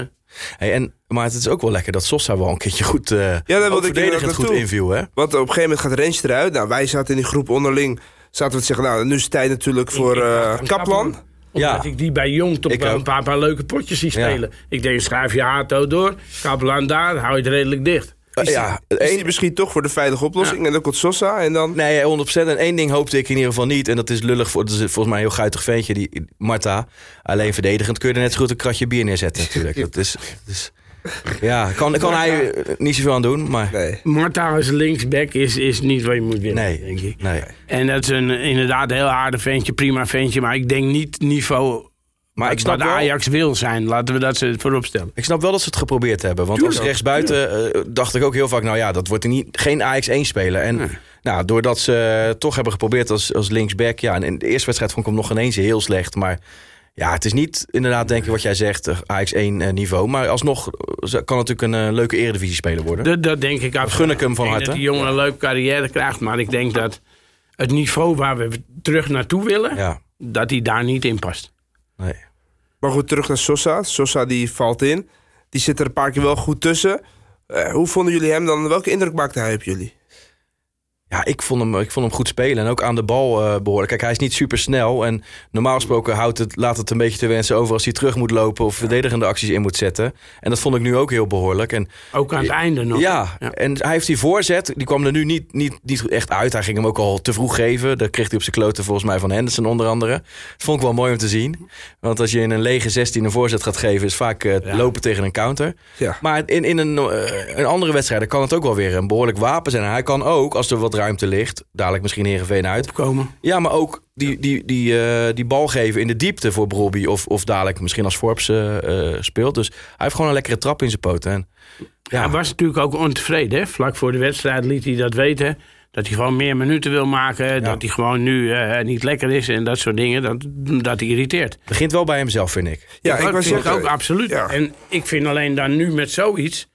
Hey, en, maar het is ook wel lekker dat Sosa wel een keertje goed, eh wilde ook ik inderdaad verdedigend goed naartoe. inviel. Hè? Want op een gegeven moment gaat Rens eruit. Nou, wij zaten in die groep onderling. Zaten we te zeggen, nou, nu is het tijd natuurlijk voor ik eh, aan Kaplan. Omdat Ja. ik die bij Jong toch Ik wel ook. een paar, paar leuke potjes zie Ja. spelen. Ik denk, schrijf je Hato door. Kaplan daar, hou je het redelijk dicht. Eh, ja, Is één- die misschien toch voor de veilige oplossing? En dan komt Sosa en dan... Nee, 100%. En één ding hoopte ik in ieder geval niet. En dat is lullig voor. Dat is volgens mij een heel guitig ventje, die Marta. Alleen verdedigend kun je er net zo goed een kratje bier neerzetten, natuurlijk. Dat is. Dat is ja, kan, kan hij niet zoveel aan doen, maar. Nee. Marta als linksback is, is niet wat je moet willen, Nee, denk ik. nee. En dat is een, inderdaad een heel aardig ventje, prima ventje. Maar ik denk niet niveau Maar ik wat snap, wel, Ajax wil zijn. Laten we dat ze voorop stellen. ik snap wel dat ze het geprobeerd hebben. Want als rechtsbuiten eh, dacht ik ook heel vaak... nou ja, dat wordt er niet, geen Ajax 1 spelen. En nou, doordat ze toch hebben geprobeerd als, als linksback... ja, en in de eerste wedstrijd vond ik hem nog ineens heel slecht. Maar ja, het is niet inderdaad denk ik wat jij zegt... eh, Ajax 1 eh, niveau. Maar alsnog eh, kan het natuurlijk een leuke eredivisie speler worden. Dat, dat denk ik absoluut. gun ik hem van denk harte. dat die jongen een leuke carrière krijgt. Maar ik denk dat het niveau waar we terug naartoe willen... Ja, dat hij daar niet in past. nee. Maar goed, terug naar Sosa. Sosa die valt in. Die zit er een paar keer wel goed tussen. Hoe vonden jullie hem dan? Welke indruk maakte hij op jullie? Ja, ik vond, hem, ik vond hem goed spelen. En ook aan de bal eh behoorlijk. Kijk, hij is niet super snel. En normaal gesproken houdt het, laat het een beetje te wensen over als hij terug moet lopen of verdedigende acties in moet zetten. En dat vond ik nu ook heel behoorlijk. En Ook aan het einde nog. ja, Ja. en hij heeft die voorzet. Die kwam er nu niet, niet, niet echt uit. Hij ging hem ook al te vroeg geven. Daar kreeg hij op zijn kloten volgens mij van Henderson onder andere. Dat vond ik wel mooi om te zien. Want als je in een lege 16 een voorzet gaat geven, is vaak eh, Ja. lopen tegen een counter. Ja. Maar in, in een, eh, een andere wedstrijd kan het ook wel weer een behoorlijk wapen zijn. En hij kan ook, als er wat ruimte ligt, dadelijk misschien Heerenveen uit. Komen. Ja, maar ook die, die, die, eh, die bal geven in de diepte voor Brobby. Of, of dadelijk misschien als Forbes eh, eh, speelt. Dus hij heeft gewoon een lekkere trap in zijn poten. En, ja, Hij was natuurlijk ook ontevreden. Hè? Vlak voor de wedstrijd liet hij dat weten. Dat hij gewoon meer minuten wil maken. Dat hij gewoon nu eh, niet lekker is en dat soort dingen. Dat, dat irriteert. begint wel bij hemzelf, vind ik. Ja, ik was vind ik zeggen, ook absoluut. ja. En ik vind alleen dan nu met zoiets...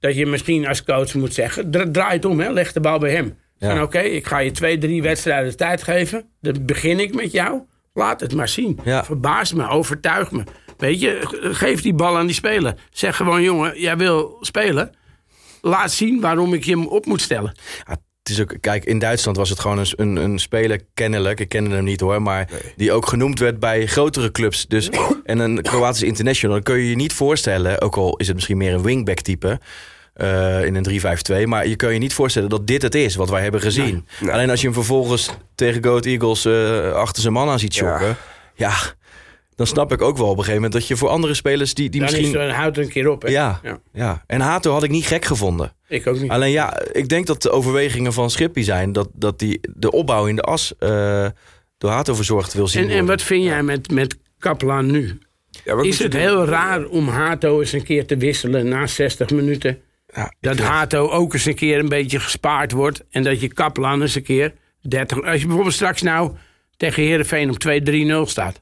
dat je misschien als coach moet zeggen... dra- draai het om, hè? leg de bal bij hem. Ja. En oké, ik ga je twee, drie wedstrijden tijd geven. Dan begin ik met jou. Laat het maar zien. Ja. Verbaas me, overtuig me. Weet je, ge- geef die bal aan die speler. Zeg gewoon, jongen, jij wil spelen. Laat zien waarom ik je hem op moet stellen. Ja, het is ook, kijk, in Duitsland was het gewoon een, een, een speler kennelijk. Ik kende hem niet hoor, maar die ook genoemd werd bij grotere clubs. Dus, en een Kroatisch international. Dan kun je je niet voorstellen, ook al is het misschien meer een wingback type. Eh, in een 3-5-2. Maar je kan je niet voorstellen dat dit het is wat wij hebben gezien. Nee. Alleen als je hem vervolgens tegen Goat Eagles eh, achter zijn man aan ziet Ja. chokken. ja, dan snap ik ook wel op een gegeven moment dat je voor andere spelers die, die Dan misschien. is er, houdt een keer op. Hè? ja, Ja. ja. en Hato had ik niet gek gevonden. Ik ook niet. Alleen ja, ik denk dat de overwegingen van Schippie zijn dat, dat die de opbouw in de as eh, door Hato verzorgd wil zien. En, en wat vind jij met, met Kaplan nu? Ja, Is het doen? heel raar om Hato eens een keer te wisselen na 60 minuten? Ja, Dat vind- Hato ook eens een keer een beetje gespaard wordt. En dat je Kaplan eens een keer 30... Als je bijvoorbeeld straks nou tegen Heerenveen op 2-3-0 staat.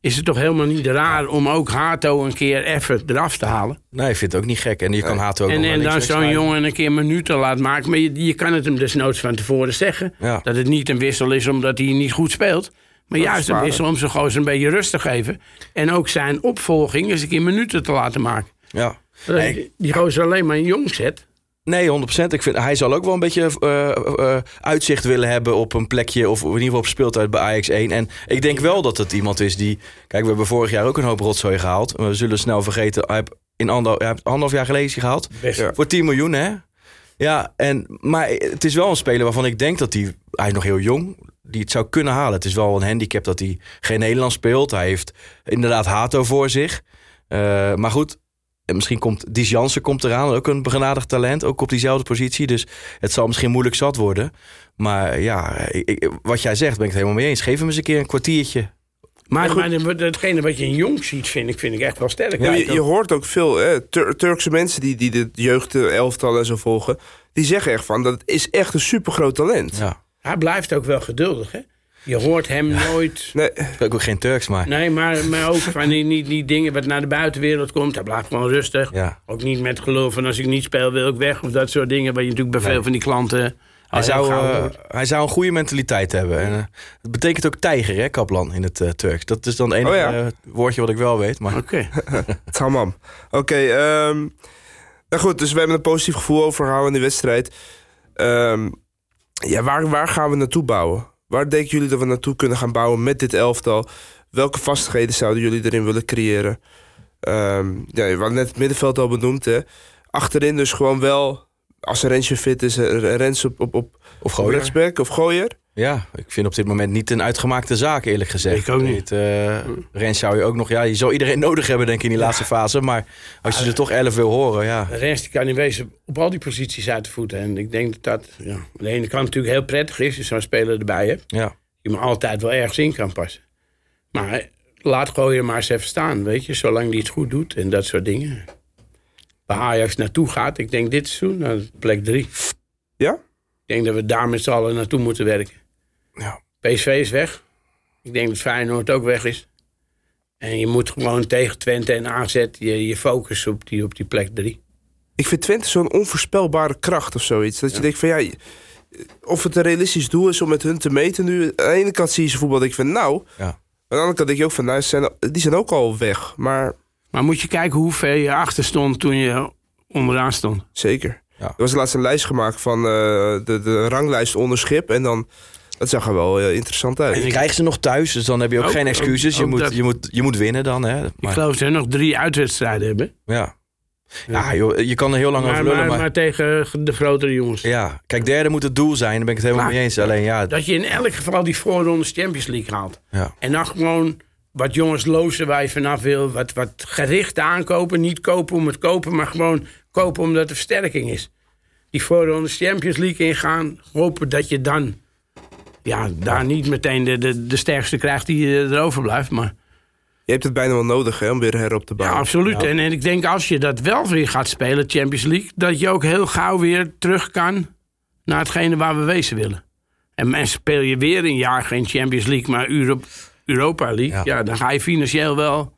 Is het toch helemaal niet raar om ook Hato een keer even eraf te halen? Nee, ik vind het ook niet gek. En je kan Hato ook En, en dan zo'n jongen een keer minuten laat maken. Maar je, je kan het hem desnoods van tevoren zeggen. Ja. Dat het niet een wissel is omdat hij niet goed speelt. Maar juist een wissel om zijn gozer een beetje rust te geven. En ook zijn opvolging eens een keer minuten te laten maken. Ja. Dat Nee. Die gozer alleen maar een jong zet. Nee, 100%. Ik vind, hij zal ook wel een beetje eh, eh, uitzicht willen hebben op een plekje. Of in ieder geval op speeltijd bij Ajax 1. En ik denk wel dat het iemand is die. Kijk, we hebben vorig jaar ook een hoop rotzooi gehaald. We zullen snel vergeten. Hij heeft in ander, hij heeft anderhalf jaar geleden is hij gehaald. Best. Voor 10 miljoen, hè? Ja, en, maar het is wel een speler waarvan ik denk dat hij... Hij is nog heel jong, die het zou kunnen halen. Het is wel een handicap dat hij geen Nederlands speelt. Hij heeft inderdaad Hato voor zich. Eh, maar goed, en misschien komt Dies Jansen komt eraan. Ook een begenadigd talent, ook op diezelfde positie. Dus het zal misschien moeilijk zat worden. Maar ja, ik- ik- wat jij zegt, ben ik het helemaal mee eens. Geef hem eens een keer een kwartiertje. Maar, maar de- datgene wat je in jong ziet, vind ik, vind ik echt wel sterk. Ja, Ja, je, je hoort ook veel hè, Tur- Turkse mensen die, die de jeugdelftal en zo volgen. Die zeggen echt van, dat het is echt een supergroot talent. Ja. Hij blijft ook wel geduldig, hè? Je hoort hem nooit... Nee, Ik spreek ook geen Turks, maar... Nee, maar, maar ook van die, die, die dingen wat naar de buitenwereld komt. Hij blijft gewoon rustig. Ja. Ook niet met geloof van als ik niet speel wil ik weg. Of dat soort dingen. Waar je natuurlijk bij veel van die klanten... Hij zou, eh, hij zou een goede mentaliteit hebben. En, eh, dat betekent ook tijger, hè, Kaplan, in het eh, Turks. Dat is dan het enige Oh ja. eh, woordje wat ik wel weet. Maar Oké. tamam. Oké, ehm, nou goed, dus we hebben een positief gevoel overgehouden in die wedstrijd. Ehm, ja, waar, waar gaan we naartoe bouwen? Waar denken jullie dat we naartoe kunnen gaan bouwen met dit elftal? Welke vastigheden zouden jullie erin willen creëren? Ehm, ja, we hadden net het middenveld al benoemd, hè. Achterin dus gewoon wel, als Rensje fit is, eh, Rens op, op, op, of Gooier. rechtsback of gooier. Ja, ik vind op dit moment niet een uitgemaakte zaak, eerlijk gezegd. Ik ook niet. Eh, Rens zou je ook nog... Ja, je zou iedereen nodig hebben, denk ik, in die laatste fase. Maar als je er toch elf wil horen, ja. De rest die kan in wezen op al die posities uit de voeten. En ik denk dat dat ja, aan de ene kant natuurlijk heel prettig is. Als je zo'n speler erbij hebt. ja. Je me altijd wel ergens in kan passen. Maar laat Gooier maar eens even staan, weet je. Zolang hij het goed doet en dat soort dingen. Waar Ajax naartoe gaat, ik denk dit seizoen, naar plek drie. Ja? Ik denk dat we daar met z'n allen naartoe moeten werken. Ja. PSV is weg. Ik denk dat Feyenoord ook weg is. En je moet gewoon tegen Twente en AZ je, je focus op die, op die plek drie. Ik vind Twente zo'n onvoorspelbare kracht of zoiets. Dat je denkt van ja, of het een realistisch doel is om met hun te meten nu. Aan de ene kant zie je ze voetbal, denk ik van nou. Ja. Aan de andere kant denk je ook van nou, zijn, die zijn ook al weg. Maar Maar moet je kijken hoeveel je achter stond toen je onderaan stond. zeker. Ja. Er was laatst een lijst gemaakt van eh, de, de ranglijst onder schip. En dan, dat zag er wel eh, interessant En uit. je krijgt ze nog thuis, dus dan heb je ook, Ook- geen excuses. je, ook moet, dat- je, moet, je moet winnen dan, hè. Ik geloof dat ze nog drie uitwedstrijden hebben. ja. Ja, joh, je kan er heel lang Maar, over lullen, maar, maar... maar tegen de grotere jongens. Ja, kijk, derde moet het doel zijn. Daar ben ik het helemaal Maar- mee eens. Alleen ja, Dat je in elk geval die voorrondes Champions League haalt. ja. En dan gewoon wat jongens lozen waar je vanaf wil. Wat, wat gericht aankopen. Niet kopen om het kopen, maar gewoon kopen omdat er versterking is. Die voorrondes Champions League ingaan. Hopen dat je dan ja, daar niet meteen de, de, de sterkste krijgt die eh, erover blijft. Maar Je hebt het bijna wel nodig hè, om weer herop te ja, bouwen. absoluut. En, en ik denk als je dat wel weer gaat spelen, Champions League. Dat je ook heel gauw weer terug kan naar hetgene waar we wezen willen. En, en speel je weer een jaar geen Champions League, maar Euro- Europa League. Ja. Ja. dan ga je financieel wel,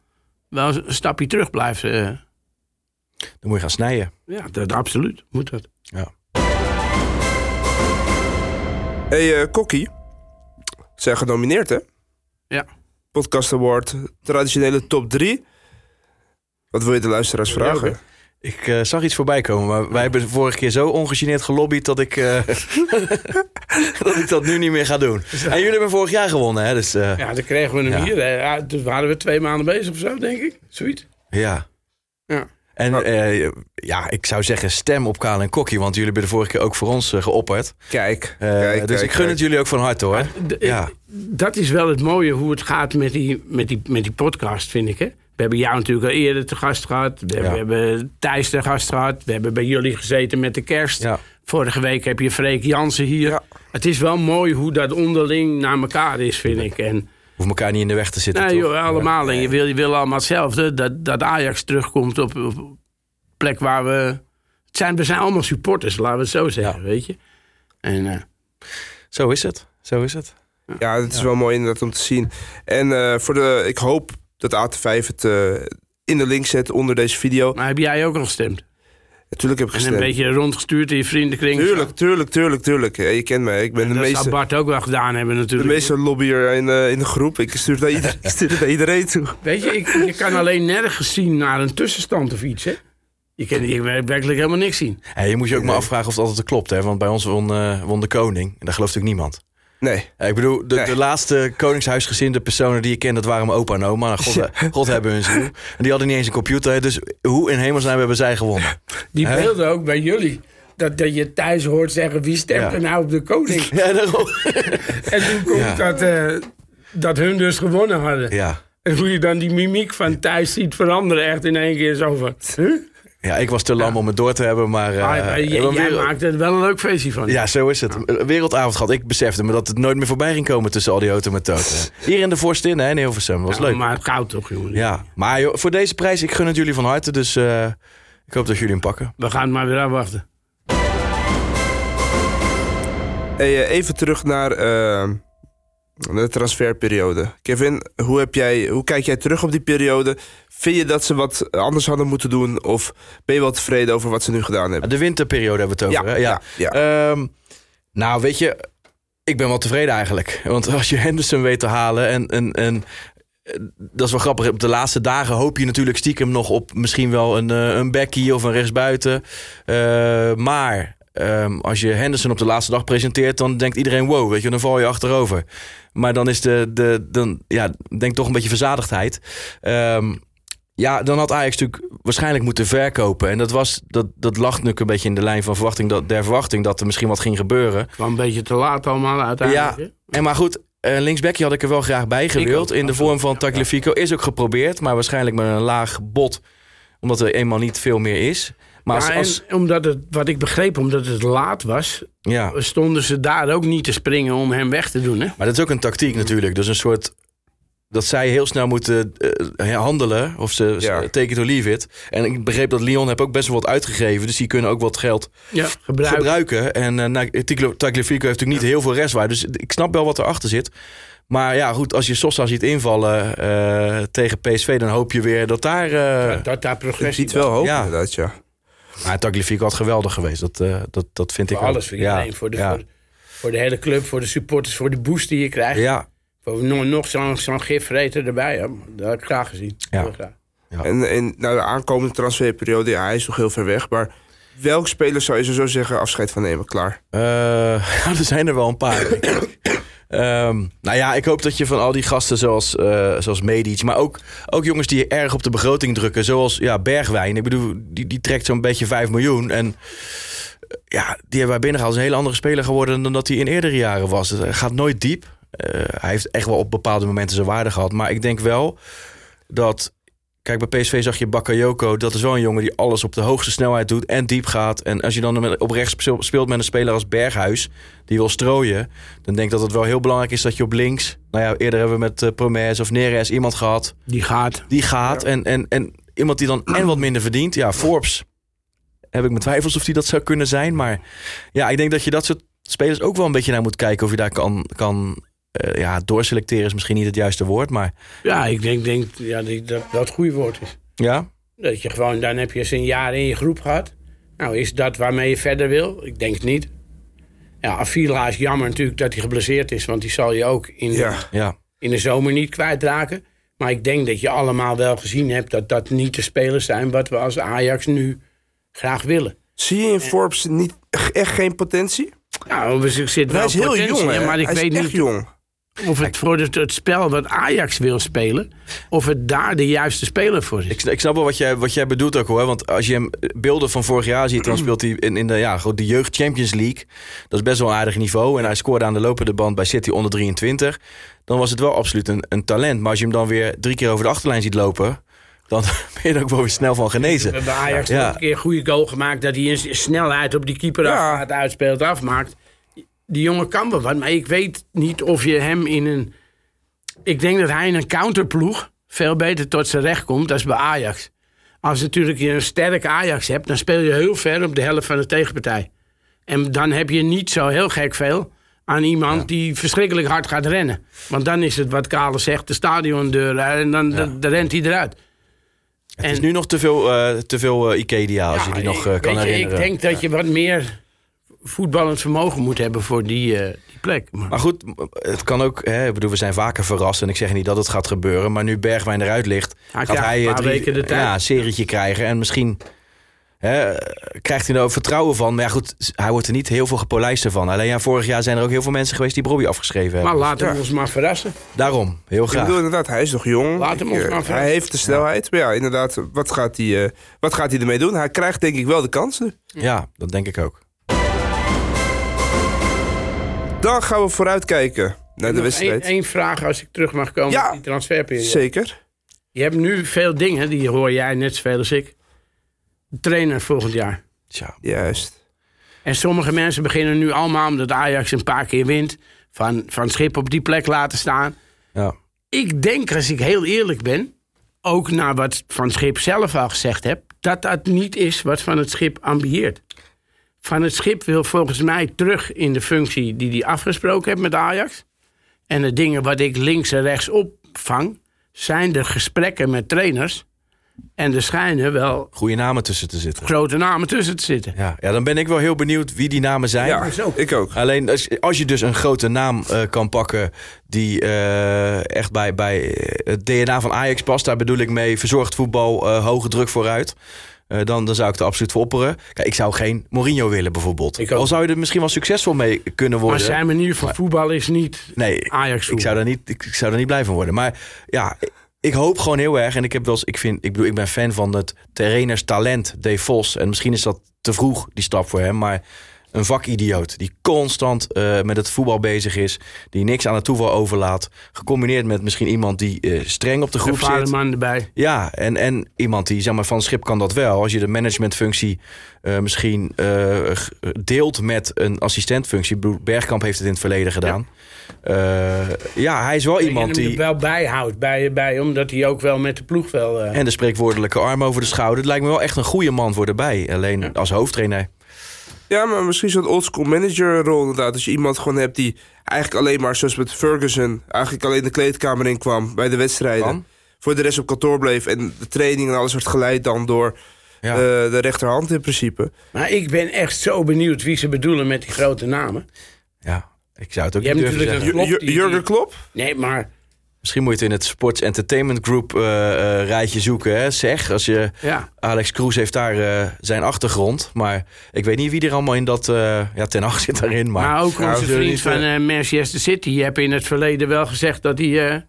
wel een stapje terug blijven. eh. dan moet je gaan snijden. Ja, dat, absoluut. Moet dat. Ja. Hey, eh, Kokkie. Zijn genomineerd hè? Ja. Podcast Award, traditionele top 3. Wat wil je de luisteraars Ja, vragen? Ik eh, zag iets voorbij komen, maar wij hebben de vorige keer zo ongegeneerd gelobbyd dat ik, eh, dat ik dat nu niet meer ga doen. En jullie hebben vorig jaar gewonnen, hè? Dus eh, Ja, dan kregen we hem Ja. hier. hè. Ja, toen waren we twee maanden bezig of zo, denk ik. Zoiets. ja. En Oh. eh, ja, ik zou zeggen stem op Kaal en Kokkie, want jullie hebben de vorige keer ook voor ons eh, geopperd. Kijk, Eh, kijk, dus kijk, ik gun kijk. het jullie ook van harte hoor. D- Ja. Dat is wel het mooie hoe het gaat met die, met die, met die podcast, vind ik. Hè? We hebben jou natuurlijk al eerder te gast gehad. We, hebben, Ja. we hebben Thijs te gast gehad. We hebben bij jullie gezeten met de kerst. Ja. Vorige week heb je Freek Jansen hier. Ja. Het is wel mooi hoe dat onderling naar elkaar is, vind ik. En, Hoef elkaar niet in de weg te zitten. nee, toch? joh, allemaal. En je wil, je wil allemaal hetzelfde. Dat, dat Ajax terugkomt op op een plek waar we... Het zijn, we zijn allemaal supporters, laten we het zo zeggen, weet je. En eh, Zo is het. Zo is het. Ja, het is wel mooi inderdaad om te zien. En eh, voor de, ik hoop dat AT5 het eh, in de link zet onder deze video. maar heb jij ook al gestemd? Natuurlijk heb ik En een gestemd. beetje rondgestuurd in je vriendenkring? Tuurlijk, tuurlijk, tuurlijk, tuurlijk. Ja, je kent mij. Ik ben de dat zou meeste, Bart ook wel gedaan hebben de natuurlijk. meeste lobbyer in, eh, in de groep. Ik stuur het naar iedereen, ik stuur het naar iedereen toe. Weet je, ik, je kan alleen nergens zien naar een tussenstand of iets, hè? Je kan je werkelijk helemaal niks zien. Hey, je moet je ook maar afvragen of dat altijd klopt. Hè? Want bij ons won, eh, won de koning. En daar gelooft natuurlijk niemand. Nee. Ja, ik bedoel, de, Nee. de laatste koningshuisgezinde personen die ik ken, dat waren mijn opa en oma. Nou, God, God hebben hun ziel. En die hadden niet eens een computer. Dus hoe in hemelsnaam hebben zij gewonnen? Die beelden ook bij jullie. Dat, dat je thuis hoort zeggen, wie stemt Ja. er nou op de koning? Ja, daarom. en toen komt Ja. dat, eh, dat hun dus gewonnen hadden. Ja. En hoe je dan die mimiek van thuis ziet veranderen echt in één keer zo van... Huh? Ja, ik was te lam om het door te hebben, maar... eh, Maar, maar we j- hebben jij weer- maakt er wel een leuk feestje van. Ja, zo is het. Wereldavond gehad. Ik besefte me dat het nooit meer voorbij ging komen tussen al die automaten. Hier in de Forstin, hè, in Hilversum. Dat was Ja, leuk. Maar het goud toch, jongen. Ja, maar joh, voor deze prijs, ik gun het jullie van harte. Dus eh, ik hoop dat jullie hem pakken. We gaan het maar weer afwachten. Hey, eh, even terug naar de transferperiode. Kevin, hoe, heb jij, hoe kijk jij terug op die periode? Vind je dat ze wat anders hadden moeten doen? Of ben je wel tevreden over wat ze nu gedaan hebben? De winterperiode hebben we het over. Ja, hè? ja, ja. Ehm, nou, weet je, ik ben wel tevreden eigenlijk. Want als je Henderson weet te halen en... en, en eh, dat is wel grappig. Op de laatste dagen hoop je natuurlijk stiekem nog op misschien wel een, eh, een Becky of een rechtsbuiten. Eh, maar ehm, als je Henderson op de laatste dag presenteert, dan denkt iedereen: wow, weet je, dan val je achterover. Maar dan is de, de dan, ja, denk toch een beetje verzadigdheid. Ehm, ja, dan had Ajax natuurlijk waarschijnlijk moeten verkopen. En dat, was, dat, dat lag natuurlijk een beetje in de lijn van verwachting dat, der verwachting dat er misschien wat ging gebeuren. kwam een beetje te laat allemaal uiteindelijk. Ja, en maar goed, eh linksbackje had ik er wel graag bij gewild. in de vorm van Tagliafico. Is ook geprobeerd, maar waarschijnlijk met een laag bot. Omdat er eenmaal niet veel meer is. Maar als, Ja, als, en omdat het, wat ik begreep, omdat het laat was, ja. stonden ze daar ook niet te springen om hem weg te doen. Hè? Maar dat is ook een tactiek natuurlijk. Dus een soort... Dat zij heel snel moeten eh, handelen. Of ze Ja. take it or leave it. En ik begreep dat Lyon heb ook best wel wat uitgegeven. Dus die kunnen ook wat geld Ja, gebruiken. En uh, Tagliafico heeft natuurlijk niet heel veel restwaarde. Dus ik snap wel wat erachter zit. Maar ja, goed, als je Sosa ziet invallen eh, tegen PSV... dan hoop je weer dat daar... eh dat daar Ik progressie ziet wel hoop, Ja. inderdaad, ja. Maar Tagliafico had geweldig geweest. Dat, eh, dat, dat vind ik voor ook. alles voor ja, iedereen. Voor, de, ja, voor, voor de hele club, voor de supporters, voor de boost die je krijgt. ja, Voor nog, nog zo'n zo'n gifvreter erbij. Ja, dat had ik graag gezien. Ja. Graag. En, en nou, de aankomende transferperiode, ja, hij is nog heel ver weg. Maar welk speler zou je zo zeggen afscheid van nemen? Klaar. Eh, er zijn er wel een paar. Ehm, nou ja, ik hoop dat je van al die gasten zoals, eh zoals Medic... maar ook, ook jongens die erg op de begroting drukken... zoals ja, Bergwijn. Ik bedoel, die, die trekt zo'n beetje 5 miljoen. En eh, ja, die hebben wij binnengehaald. is een hele andere speler geworden... dan dat hij in eerdere jaren was. Het gaat nooit diep. Eh, hij heeft echt wel op bepaalde momenten zijn waarde gehad. Maar ik denk wel dat... Kijk, bij PSV zag je Bakayoko. Dat is wel een jongen die alles op de hoogste snelheid doet en diep gaat. En als je dan op rechts speel- speelt met een speler als Berghuis, die wil strooien, dan denk ik dat het wel heel belangrijk is dat je op links. Nou ja, eerder hebben we met uh, Promes of Neres iemand gehad Die gaat. die gaat. En, en, en iemand die dan en wat minder verdient. Ja, Forbes. Heb ik mijn twijfels of die dat zou kunnen zijn. Maar ja, ik denk dat je dat soort spelers ook wel een beetje naar moet kijken. Of je daar kan, kan eh, ja, doorselecteren is misschien niet het juiste woord. Maar Ja, ik denk, denk ja, die- dat dat het goede woord is. ja, Dat je gewoon, dan heb je eens een jaar in je groep gehad. Nou, is dat waarmee je verder wil? Ik denk het niet. Ja, Avila is jammer natuurlijk dat hij geblesseerd is. Want die zal je ook in, Ja. ja. in de zomer niet kwijtraken. Maar ik denk dat je allemaal wel gezien hebt dat dat niet de spelers zijn wat we als Ajax nu graag willen. Zie je in Forbes niet, echt geen potentie? Nou, er zit wel hij is heel potentie jong, hè? maar ik hij weet is echt niet. jong. Of het voor het, het spel wat Ajax wil spelen, of het daar de juiste speler voor is. Ik, ik snap wel wat jij, wat jij bedoelt ook hoor. Want als je hem beelden van vorig jaar ziet, dan speelt hij in, in de, ja, goed, de Jeugd Champions League. Dat is best wel een aardig niveau. En hij scoorde aan de lopende band bij City onder 23. Dan was het wel absoluut een, een talent. Maar als je hem dan weer drie keer over de achterlijn ziet lopen, dan ben je er ook wel weer snel van We genezen. hebben Ajax Ja. een keer een goede goal gemaakt. Dat hij een snelheid op die keeper Ja. uitspeelt, afmaakt. Die jongen kan wel wat, maar ik weet niet of je hem in een... Ik denk dat hij in een counterploeg veel beter tot zijn recht komt dan bij Ajax. Als natuurlijk je een sterke Ajax hebt, dan speel je heel ver op de helft van de tegenpartij. En dan heb je niet zo heel gek veel aan iemand die verschrikkelijk hard gaat rennen. Want dan is het wat Kale zegt, de stadiondeur, en dan, dan, dan rent hij eruit. Het is nu nog te veel, eh te veel eh, Ikedia als je die nog eh, kan je, herinneren. Ik denk dat je wat meer voetballend vermogen moet hebben voor die, eh, die plek. Maar, Maar goed, het kan ook. Hè, ik bedoel, we zijn vaker verrast. En ik zeg niet dat het gaat gebeuren. Maar nu Bergwijn eruit ligt, Hij gaat hij een paar weken de tijd. ja, een serietje krijgen. En misschien hè, krijgt hij er ook vertrouwen van. Maar ja, goed, hij wordt er niet heel veel gepolijst van. Alleen ja, vorig jaar zijn er ook heel veel mensen geweest die Bobby afgeschreven hebben. maar laten we ons maar verrassen. Daarom, heel Ik graag. bedoel inderdaad, hij is nog jong. Laat hem Ik, ons eh, maar hij verrassen. heeft de snelheid. Maar ja, inderdaad, wat gaat, hij, eh, wat gaat hij ermee doen? Hij krijgt denk ik wel de kansen. Ja, dat denk ik ook. Dan gaan we vooruitkijken naar de wedstrijd. één, één vraag als ik terug mag komen Ja. op die transferperiode. Zeker. Je hebt nu veel dingen, die hoor jij net zoveel als ik. Trainer volgend jaar. Tja, Juist. En sommige mensen beginnen nu allemaal, omdat Ajax een paar keer wint, van, van Schip op die plek laten staan. ja. Ik denk, als ik heel eerlijk ben, ook naar wat Van Schip zelf al gezegd heb, dat dat niet is wat Van het Schip ambieert. Van het Schip wil volgens mij terug in de functie die hij afgesproken heeft met Ajax. En de dingen wat ik links en rechts opvang, zijn de gesprekken met trainers. En er schijnen wel goede namen tussen te zitten. grote namen tussen te zitten. Ja, ja, dan ben ik wel heel benieuwd wie die namen zijn. Ja, ik ook. Alleen als, als je dus een grote naam eh, kan pakken die eh, echt bij, bij het DNA van Ajax past, daar bedoel ik mee verzorgd voetbal, eh, hoge druk vooruit. Eh, dan, dan zou ik er absoluut voor opperen. Kijk, ik zou geen Mourinho willen bijvoorbeeld. Al zou je er misschien wel succesvol mee kunnen Maar worden. zijn manier van voetbal is niet nee, Ajax ik zou, daar niet, ik, ik zou daar niet blij van worden. Maar ja, ik- hoop gewoon heel erg. En ik heb wel eens, ik vind, ik bedoel, ik ben fan van het trainerstalent Dave Vos. En misschien is dat te vroeg, die stap voor hem. Maar een vakidioot die constant eh, met het voetbal bezig is. Die niks aan het toeval overlaat. Gecombineerd met misschien iemand die eh, streng op de groep Ervaren zit. man erbij. Ja, en, en iemand die, zeg maar, van schip kan dat wel. Als je de managementfunctie eh, misschien deelt met een assistentfunctie. Bergkamp heeft het in het verleden gedaan. Ja, ja hij is wel iemand die... wel bijhoudt, bij, bij, omdat hij ook wel met de ploeg wel... En de spreekwoordelijke arm over de schouder. Het lijkt me wel echt een goede man voor erbij. Alleen als hoofdtrainer. Ja, maar misschien zo'n oldschool managerrol inderdaad. Als je iemand gewoon hebt die eigenlijk alleen maar, zoals met Ferguson... eigenlijk alleen de kleedkamer in kwam bij de wedstrijden. Voor de rest op kantoor bleef. En de training en alles wordt geleid dan door Ja. eh, de rechterhand in principe. Maar ik ben echt zo benieuwd wie ze bedoelen met die grote namen. ja, ik zou het ook Je niet hebt durven natuurlijk zeggen. die- Jurgen Klopp? Nee, maar Misschien moet je het in het Sports Entertainment Group eh, eh, rijtje zoeken. Hè? Zeg, als je... ja. Alex Kroes heeft daar eh, zijn achtergrond. Maar ik weet niet wie er allemaal in dat... eh, ja, Ten Hag zit daarin. Maar, Maar ook Ja, we onze vriend niet, van eh, Manchester City heeft in het verleden wel gezegd dat hij eh,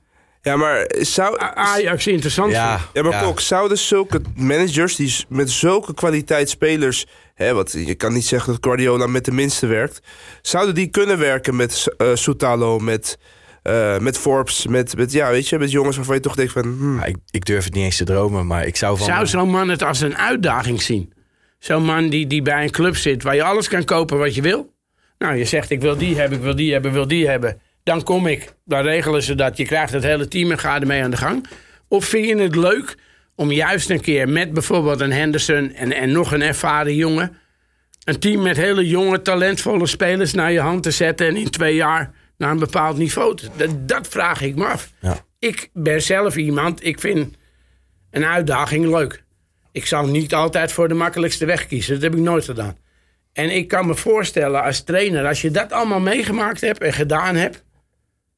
Ja, maar zou... Ajax interessant ja, vindt. Ja, maar Kok, zouden zulke managers die met zulke kwaliteit spelers... Hè, wat, je kan niet zeggen dat Guardiola met de minste werkt... zouden die kunnen werken met eh Soutalo, met, eh, met Forbes... Met, met, ja, weet je, met jongens waarvan je toch denkt van... hmm, Ja, ik, ik durf het niet eens te dromen, maar ik zou van... Zou zo'n man het als een uitdaging zien? Zo'n man die, die bij een club zit waar je alles kan kopen wat je wil. Nou, je zegt ik wil die hebben, ik wil die hebben, ik wil die hebben. Dan kom ik, dan regelen ze dat. Je krijgt het hele team en ga ermee aan de gang. Of vind je het leuk om juist een keer met bijvoorbeeld een Henderson en, en nog een ervaren jongen... een team met hele jonge, talentvolle spelers naar je hand te zetten... en in twee jaar naar een bepaald niveau. Dat, dat vraag ik me af. Ja. Ik ben zelf iemand, ik vind een uitdaging leuk. Ik zal niet altijd voor de makkelijkste weg kiezen. Dat heb ik nooit gedaan. En ik kan me voorstellen als trainer, als je dat allemaal meegemaakt hebt en gedaan hebt,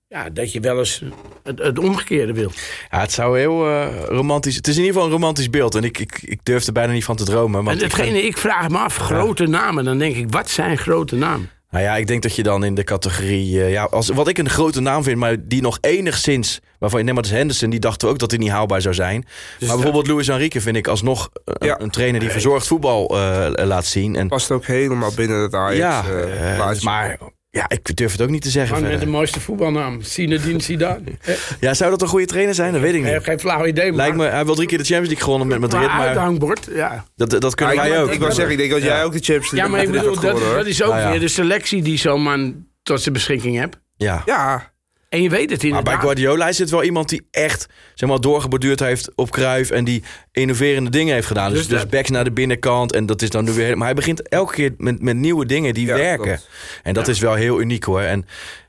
ja, dat je wel eens het, het omgekeerde wil. Ja, het zou heel eh, romantisch... Het is in ieder geval een romantisch beeld. En ik, ik, ik durf er bijna niet van te dromen. En ik hetgene, ik vraag me af, grote namen, dan denk ik, wat zijn grote namen? Nou ja, ik denk dat je dan in de categorie... eh, ja, als, wat ik een grote naam vind, maar die nog enigszins... Waarvan je als Henderson, die dachten ook dat hij niet haalbaar zou zijn. maar bijvoorbeeld Luis Enrique vind ik alsnog Ja. een trainer die verzorgd voetbal eh, laat zien. En, Past ook helemaal binnen het Ajax. ja, eh, maar ja, ik durf het ook niet te zeggen Man met de mooiste voetbalnaam. Zinedine Zidane. Ja, zou dat een goede trainer zijn? Dat weet ik Ik heb niet. geen flauw idee, maar... Lijkt me, hij heeft wel drie keer de Champions League gewonnen met Madrid, maar maar uithangbord, ja. dat, dat kunnen wij ook. ik wou zeggen, ik denk dat jij ook de Champions League Ja, maar ik bedoel, dat, gewonnen, dat is ook ja. weer de selectie die zo'n man tot zijn beschikking hebt. Ja. Ja, En je weet het Maar bij inderdaad. Guardiola is het wel iemand die echt zeg maar, doorgeborduurd heeft op Kruif en die innoverende dingen heeft gedaan. Dus, Dus dus backs naar de binnenkant en dat is dan nu weer. Maar hij begint elke keer met, met nieuwe dingen die Ja, werken. klopt. En dat is wel heel uniek hoor. En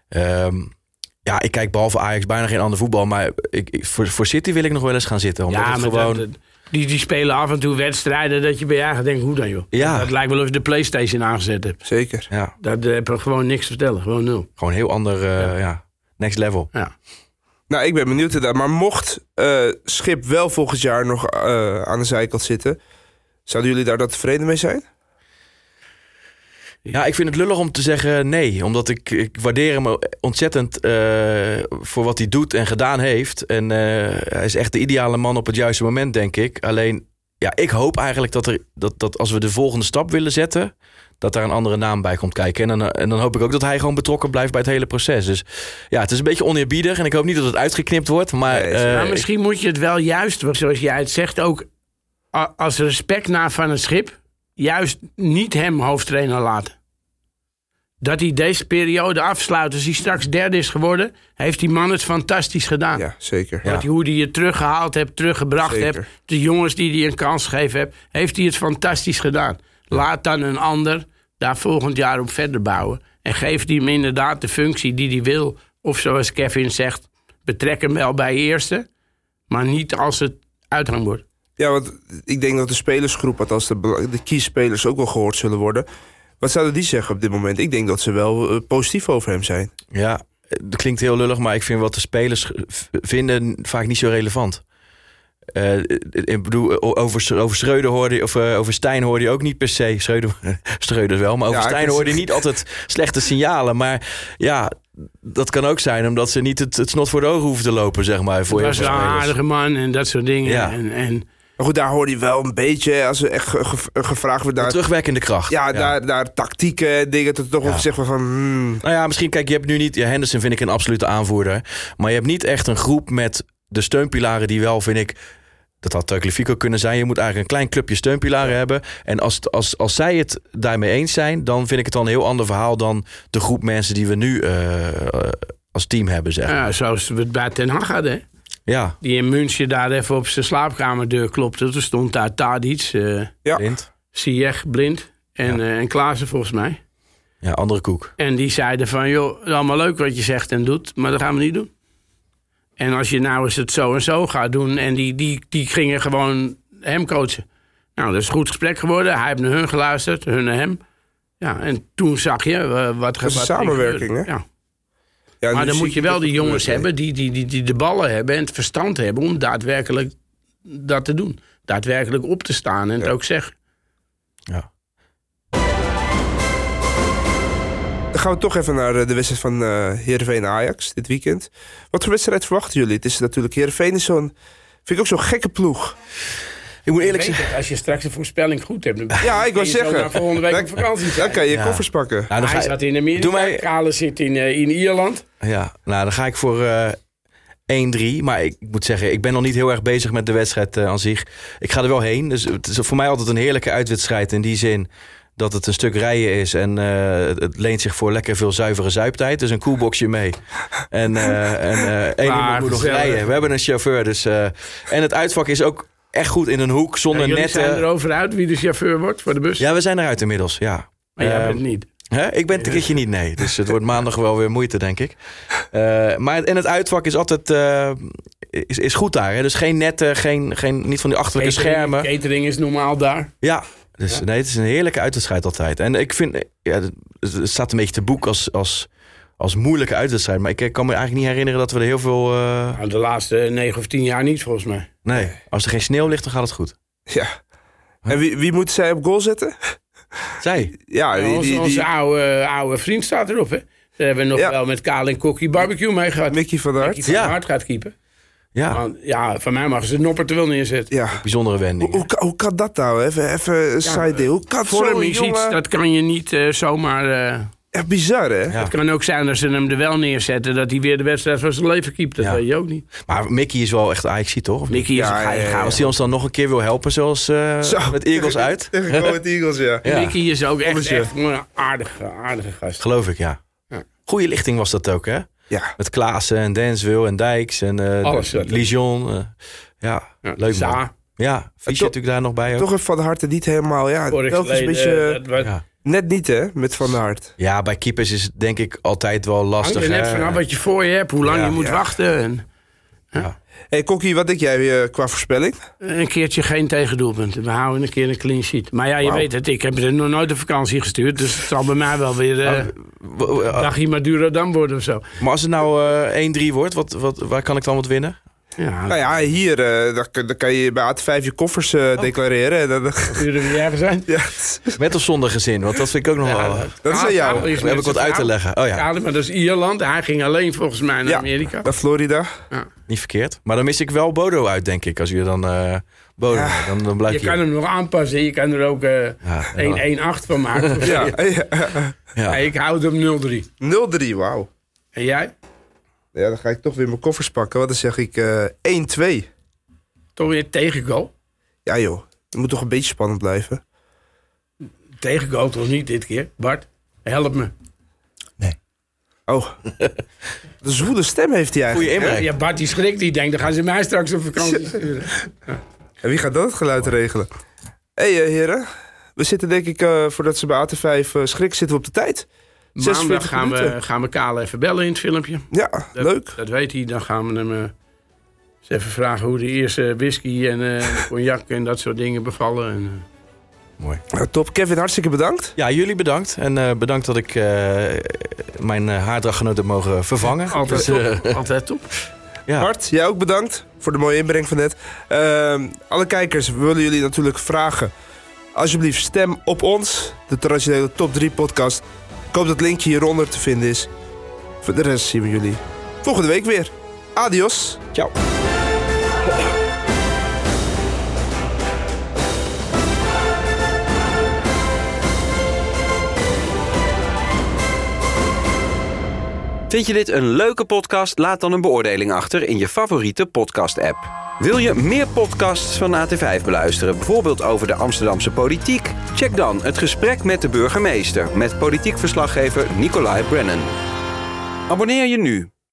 ehm, ja, ik kijk behalve Ajax bijna geen ander voetbal, maar ik, ik- voor, voor City wil ik nog wel eens gaan zitten. Omdat ja, het maar gewoon. dat- dat- die, die spelen af en toe wedstrijden dat je bij je eigen denkt, hoe dan joh? Ja. Dat lijkt wel of je de Playstation aangezet hebt. zeker. ja, Dat eh, heb je gewoon niks te vertellen, gewoon nul. gewoon heel ander. eh, ja. Next level. Ja. Nou, ik ben benieuwd inderdaad. Maar mocht eh, Schip wel volgend jaar nog eh, aan de zijkant zitten... zouden jullie daar dan tevreden mee zijn? Ja, ik vind het lullig om te zeggen nee. Omdat ik, ik waardeer hem ontzettend eh, voor wat hij doet en gedaan heeft. En hij is echt de ideale man op het juiste moment, denk ik. Alleen, ja, ik hoop eigenlijk dat, er, dat, dat als we de volgende stap willen zetten... dat daar een andere naam bij komt kijken. En dan, en dan hoop ik ook dat hij gewoon betrokken blijft bij het hele proces. Dus ja, het is een beetje oneerbiedig. En ik hoop niet dat het uitgeknipt wordt. Maar, Nee, eh, maar misschien moet je het wel juist, zoals jij het zegt, ook als respect naar van een schip, juist niet hem hoofdtrainer laten. Dat hij deze periode afsluit, als hij straks derde is geworden, heeft die man het fantastisch gedaan. Ja, zeker. Ja. Hoe hij je teruggehaald hebt, teruggebracht Zeker. hebt. De jongens die hij een kans gegeven hebt, heeft hij het fantastisch gedaan. Laat dan een ander daar volgend jaar op verder bouwen. En geef die hem inderdaad de functie die hij wil. Of zoals Kevin zegt, betrek hem wel bij eerste. Maar niet als het uithangbord. Ja, want ik denk dat de spelersgroep, althans de, de kiesspelers, ook wel gehoord zullen worden. Wat zouden die zeggen op dit moment? Ik denk dat ze wel eh, positief over hem zijn. Ja, het klinkt heel lullig, maar ik vind wat de spelers vinden vaak niet zo relevant. Eh, ik bedoel, over, over Schreuder hoorde je- of eh, over Stijn hoorde je ook niet per se. Schreuder, Schreuder wel, maar over Ja, Stijn hoorde je niet altijd slechte signalen. Maar ja, dat kan ook zijn omdat ze niet het, het snot voor de ogen hoeven te lopen, zeg maar. Voor heel was een aardige man en dat soort dingen. Ja. En, en Maar goed, daar hoor je wel een beetje, als er echt ge- ge- gevraagd wordt naar, Terugwerkende kracht. ja, Naar, naar tactieken en dingen, dat er toch wel Ja. gezegd wordt van... hmm, Nou ja, misschien, kijk, je hebt nu niet... Ja, Henderson vind ik een absolute aanvoerder. Maar je hebt niet echt een groep met de steunpilaren die wel, vind ik... Dat had Tagliafico kunnen zijn. Je moet eigenlijk een klein clubje steunpilaren hebben. En als, als, als zij het daarmee eens zijn... dan vind ik het dan een heel ander verhaal... dan de groep mensen die we nu eh, eh, als team hebben, zeg. ja, zoals we het bij Ten Hag hadden. Ja, Die in München daar even op zijn slaapkamerdeur klopte. Toen stond daar Tadic, eh ja, blind. Ziyech, Blind en, eh, en Klaassen volgens mij. Ja, andere koek. En die zeiden van, joh, allemaal leuk wat je zegt en doet, maar dat gaan we niet doen. En als je nou eens het zo en zo gaat doen, en die, die, die gingen gewoon hem coachen. Nou, dat is een goed gesprek geworden. Hij heeft naar hun geluisterd, hun naar hem. Ja, en toen zag je eh, wat is een wat er samenwerking, hè? Ja. ja, Maar dan moet je wel dat die jongens hebben die, die, die, die de ballen hebben en het verstand hebben om daadwerkelijk dat te doen. Daadwerkelijk op te staan en het ook zeggen. Ja. Dan gaan we toch even naar eh, de wedstrijd van eh Heerenveen Ajax dit weekend. Wat voor wedstrijd verwachten jullie? Het is natuurlijk Heerenveen is zo'n... Vind ik ook zo'n gekke ploeg. Ik moet eerlijk zeggen... als je straks een voorspelling goed hebt, dan Ja, ik wil zeggen. volgende week Dan- op vakantie Dan zijn. kan je Ja. koffers pakken. Nou, dan Hij ga- zat in Amerika, Doe mij- Kale zit in, eh, in Ierland. Ja, nou dan ga ik voor eh 1-3. Maar ik moet zeggen, ik ben nog niet heel erg bezig met de wedstrijd aan zich. Ik ga er wel heen. Dus het is voor mij altijd een heerlijke uitwedstrijd in die zin dat het een stuk rijden is. En eh, het leent zich voor lekker veel zuivere zuiptijd. Dus een koelboxje mee. En, eh en eh, één iemand moet nog rijden. We hebben een chauffeur. Dus, en het uitvak is ook echt goed in een hoek, zonder Ja, jullie zijn netten. erover uit wie de chauffeur wordt voor de bus. Ja, we zijn eruit inmiddels, ja. maar jij Ehm, bent niet. Hè? Ik ben het een keertje niet, nee. Dus het wordt maandag wel weer moeite, denk ik. Maar en het uitvak is altijd is, is goed daar. Hè? Dus geen netten, geen, geen, niet van die achterlijke Catering- schermen. Catering is normaal daar. Ja, dus nee, het is een heerlijke uitwedstrijd altijd. En ik vind, ja, het staat een beetje te boek als, als, als moeilijke uitwedstrijd. Maar ik kan me eigenlijk niet herinneren dat we er heel veel... eh, Nou, de laatste negen of tien jaar niet, volgens mij. nee, als er geen sneeuw ligt, dan gaat het goed. Ja. En wie, wie moeten zij op goal zetten? Zij. Ja, die, onze, die, die, onze oude, oude vriend staat erop, hè. Daar hebben we nog Ja. wel met Kaal en Kokkie barbecue mee gehad. Mickey van der Mickey Hart. van Ja. Hart gaat keeper. Ja, Want, ja, van mij mag ze Noppert er wel neerzetten. Ja. bijzondere wending. hoe, kan- hoe kan dat nou? Even, even een side deal. Hoe kan Vorm zo'n is iets, jongen... dat kan je niet eh, zomaar... eh, Echt bizar, hè? Ja. Het kan ook zijn dat ze hem er wel neerzetten... dat hij weer de wedstrijd van zijn leven keept. Dat Ja. weet je ook niet. Maar Mickey is wel echt ajax toch? Mickey is Ja, een ja, ja, geil. ja. Als hij ons dan nog een keer wil helpen, zoals eh, Zo. met Eagles uit. Tegen Ahead Eagles, ja. Ja. Mickey is ook echt, echt een aardige, aardige gast. Geloof ik, ja. Ja. Goeie lichting was dat ook, hè? Ja. Met Klaassen en Dansville en Dijks en eh er. Lijon. eh, ja, Ja, leuk man. Ja, Fischer natuurlijk daar nog bij ook. Toch een Van der Hart niet helemaal... Ja, telkens een beetje... eh, Ja. Net niet, hè? Met Van der Hart. ja, bij keepers is het denk ik altijd wel hangt lastig. er net hè? vanaf wat je voor je hebt, hoe lang Ja. je moet Ja. wachten. En hey, Kokkie, wat denk jij eh, qua voorspelling? een keertje geen tegendoelpunten. We houden een keer een clean sheet. Maar ja, je weet het, ik heb er nog nooit op vakantie gestuurd. Dus het zal bij mij wel weer eh w- eh, dagje Madurodam worden of zo. Maar als het nou eh 1-3 wordt, wat, wat, waar kan ik dan wat winnen? Ja, Nou ja, hier eh, dan, dan kan je bij AT5 je koffers Oh. eh, declareren. En dan, Zullen we ergens zijn? ja, Met of zonder gezin? Want dat vind ik ook nog wel... dat is aan jou. Dan heb ik wat uit te leggen. Oh ja, Ja, maar dat is Ierland. Hij ging alleen volgens mij naar Ja. Amerika. Naar Florida. niet verkeerd. Maar dan mis ik wel Bodo uit, denk ik. Als je dan... eh Bodo, Ja. dan, dan blijf Je je... kan hem nog aanpassen. Je kan er ook eh Ja, 1-1-8 van maken. Ja, ja. ik houd hem 0-3. 0-3, wauw. En jij? Ja, dan ga ik toch weer mijn koffers pakken. Want dan zeg ik eh 1-2. Toch weer tegengoal? Ja joh, het moet toch een beetje spannend blijven. Tegengoal toch niet dit keer? Bart, help me. Oh, de zwoele stem heeft hij Goeie eigenlijk. inbreng. Ja, Bart die schrikt. Die denkt, dan gaan ze mij straks op vakantie sturen. En wie gaat dat het geluid regelen? Hé hey, eh, heren, we zitten denk ik, eh, voordat ze bij AT5 eh, schrik, zitten we op de tijd. 46 Maandag gaan we, gaan we Kale even bellen in het filmpje. Ja, Dat, leuk. Dat weet hij. Dan gaan we hem eh, eens even vragen hoe de eerste whisky en eh, cognac en dat soort dingen bevallen. En, eh, Mooi. Nou, top. Kevin, hartstikke bedankt. Ja, jullie bedankt. En eh, bedankt dat ik eh, mijn uh, haardraggenoot heb mogen vervangen. altijd Dus, top. altijd top. ja. Bart, jij ook bedankt voor de mooie inbreng van net. Ehm, alle kijkers, we willen jullie natuurlijk vragen. Alsjeblieft, stem op ons, de traditionele top 3 podcast. Hoop dat het linkje hieronder te vinden is. Voor de rest zien we jullie volgende week weer. Adios. Ciao. Vind je dit een leuke podcast? Laat dan een beoordeling achter in je favoriete podcast-app. Wil je meer podcasts van AT5 beluisteren, bijvoorbeeld over de Amsterdamse politiek? Check dan het gesprek met de burgemeester met politiek verslaggever Nicolai Brennan. Abonneer je nu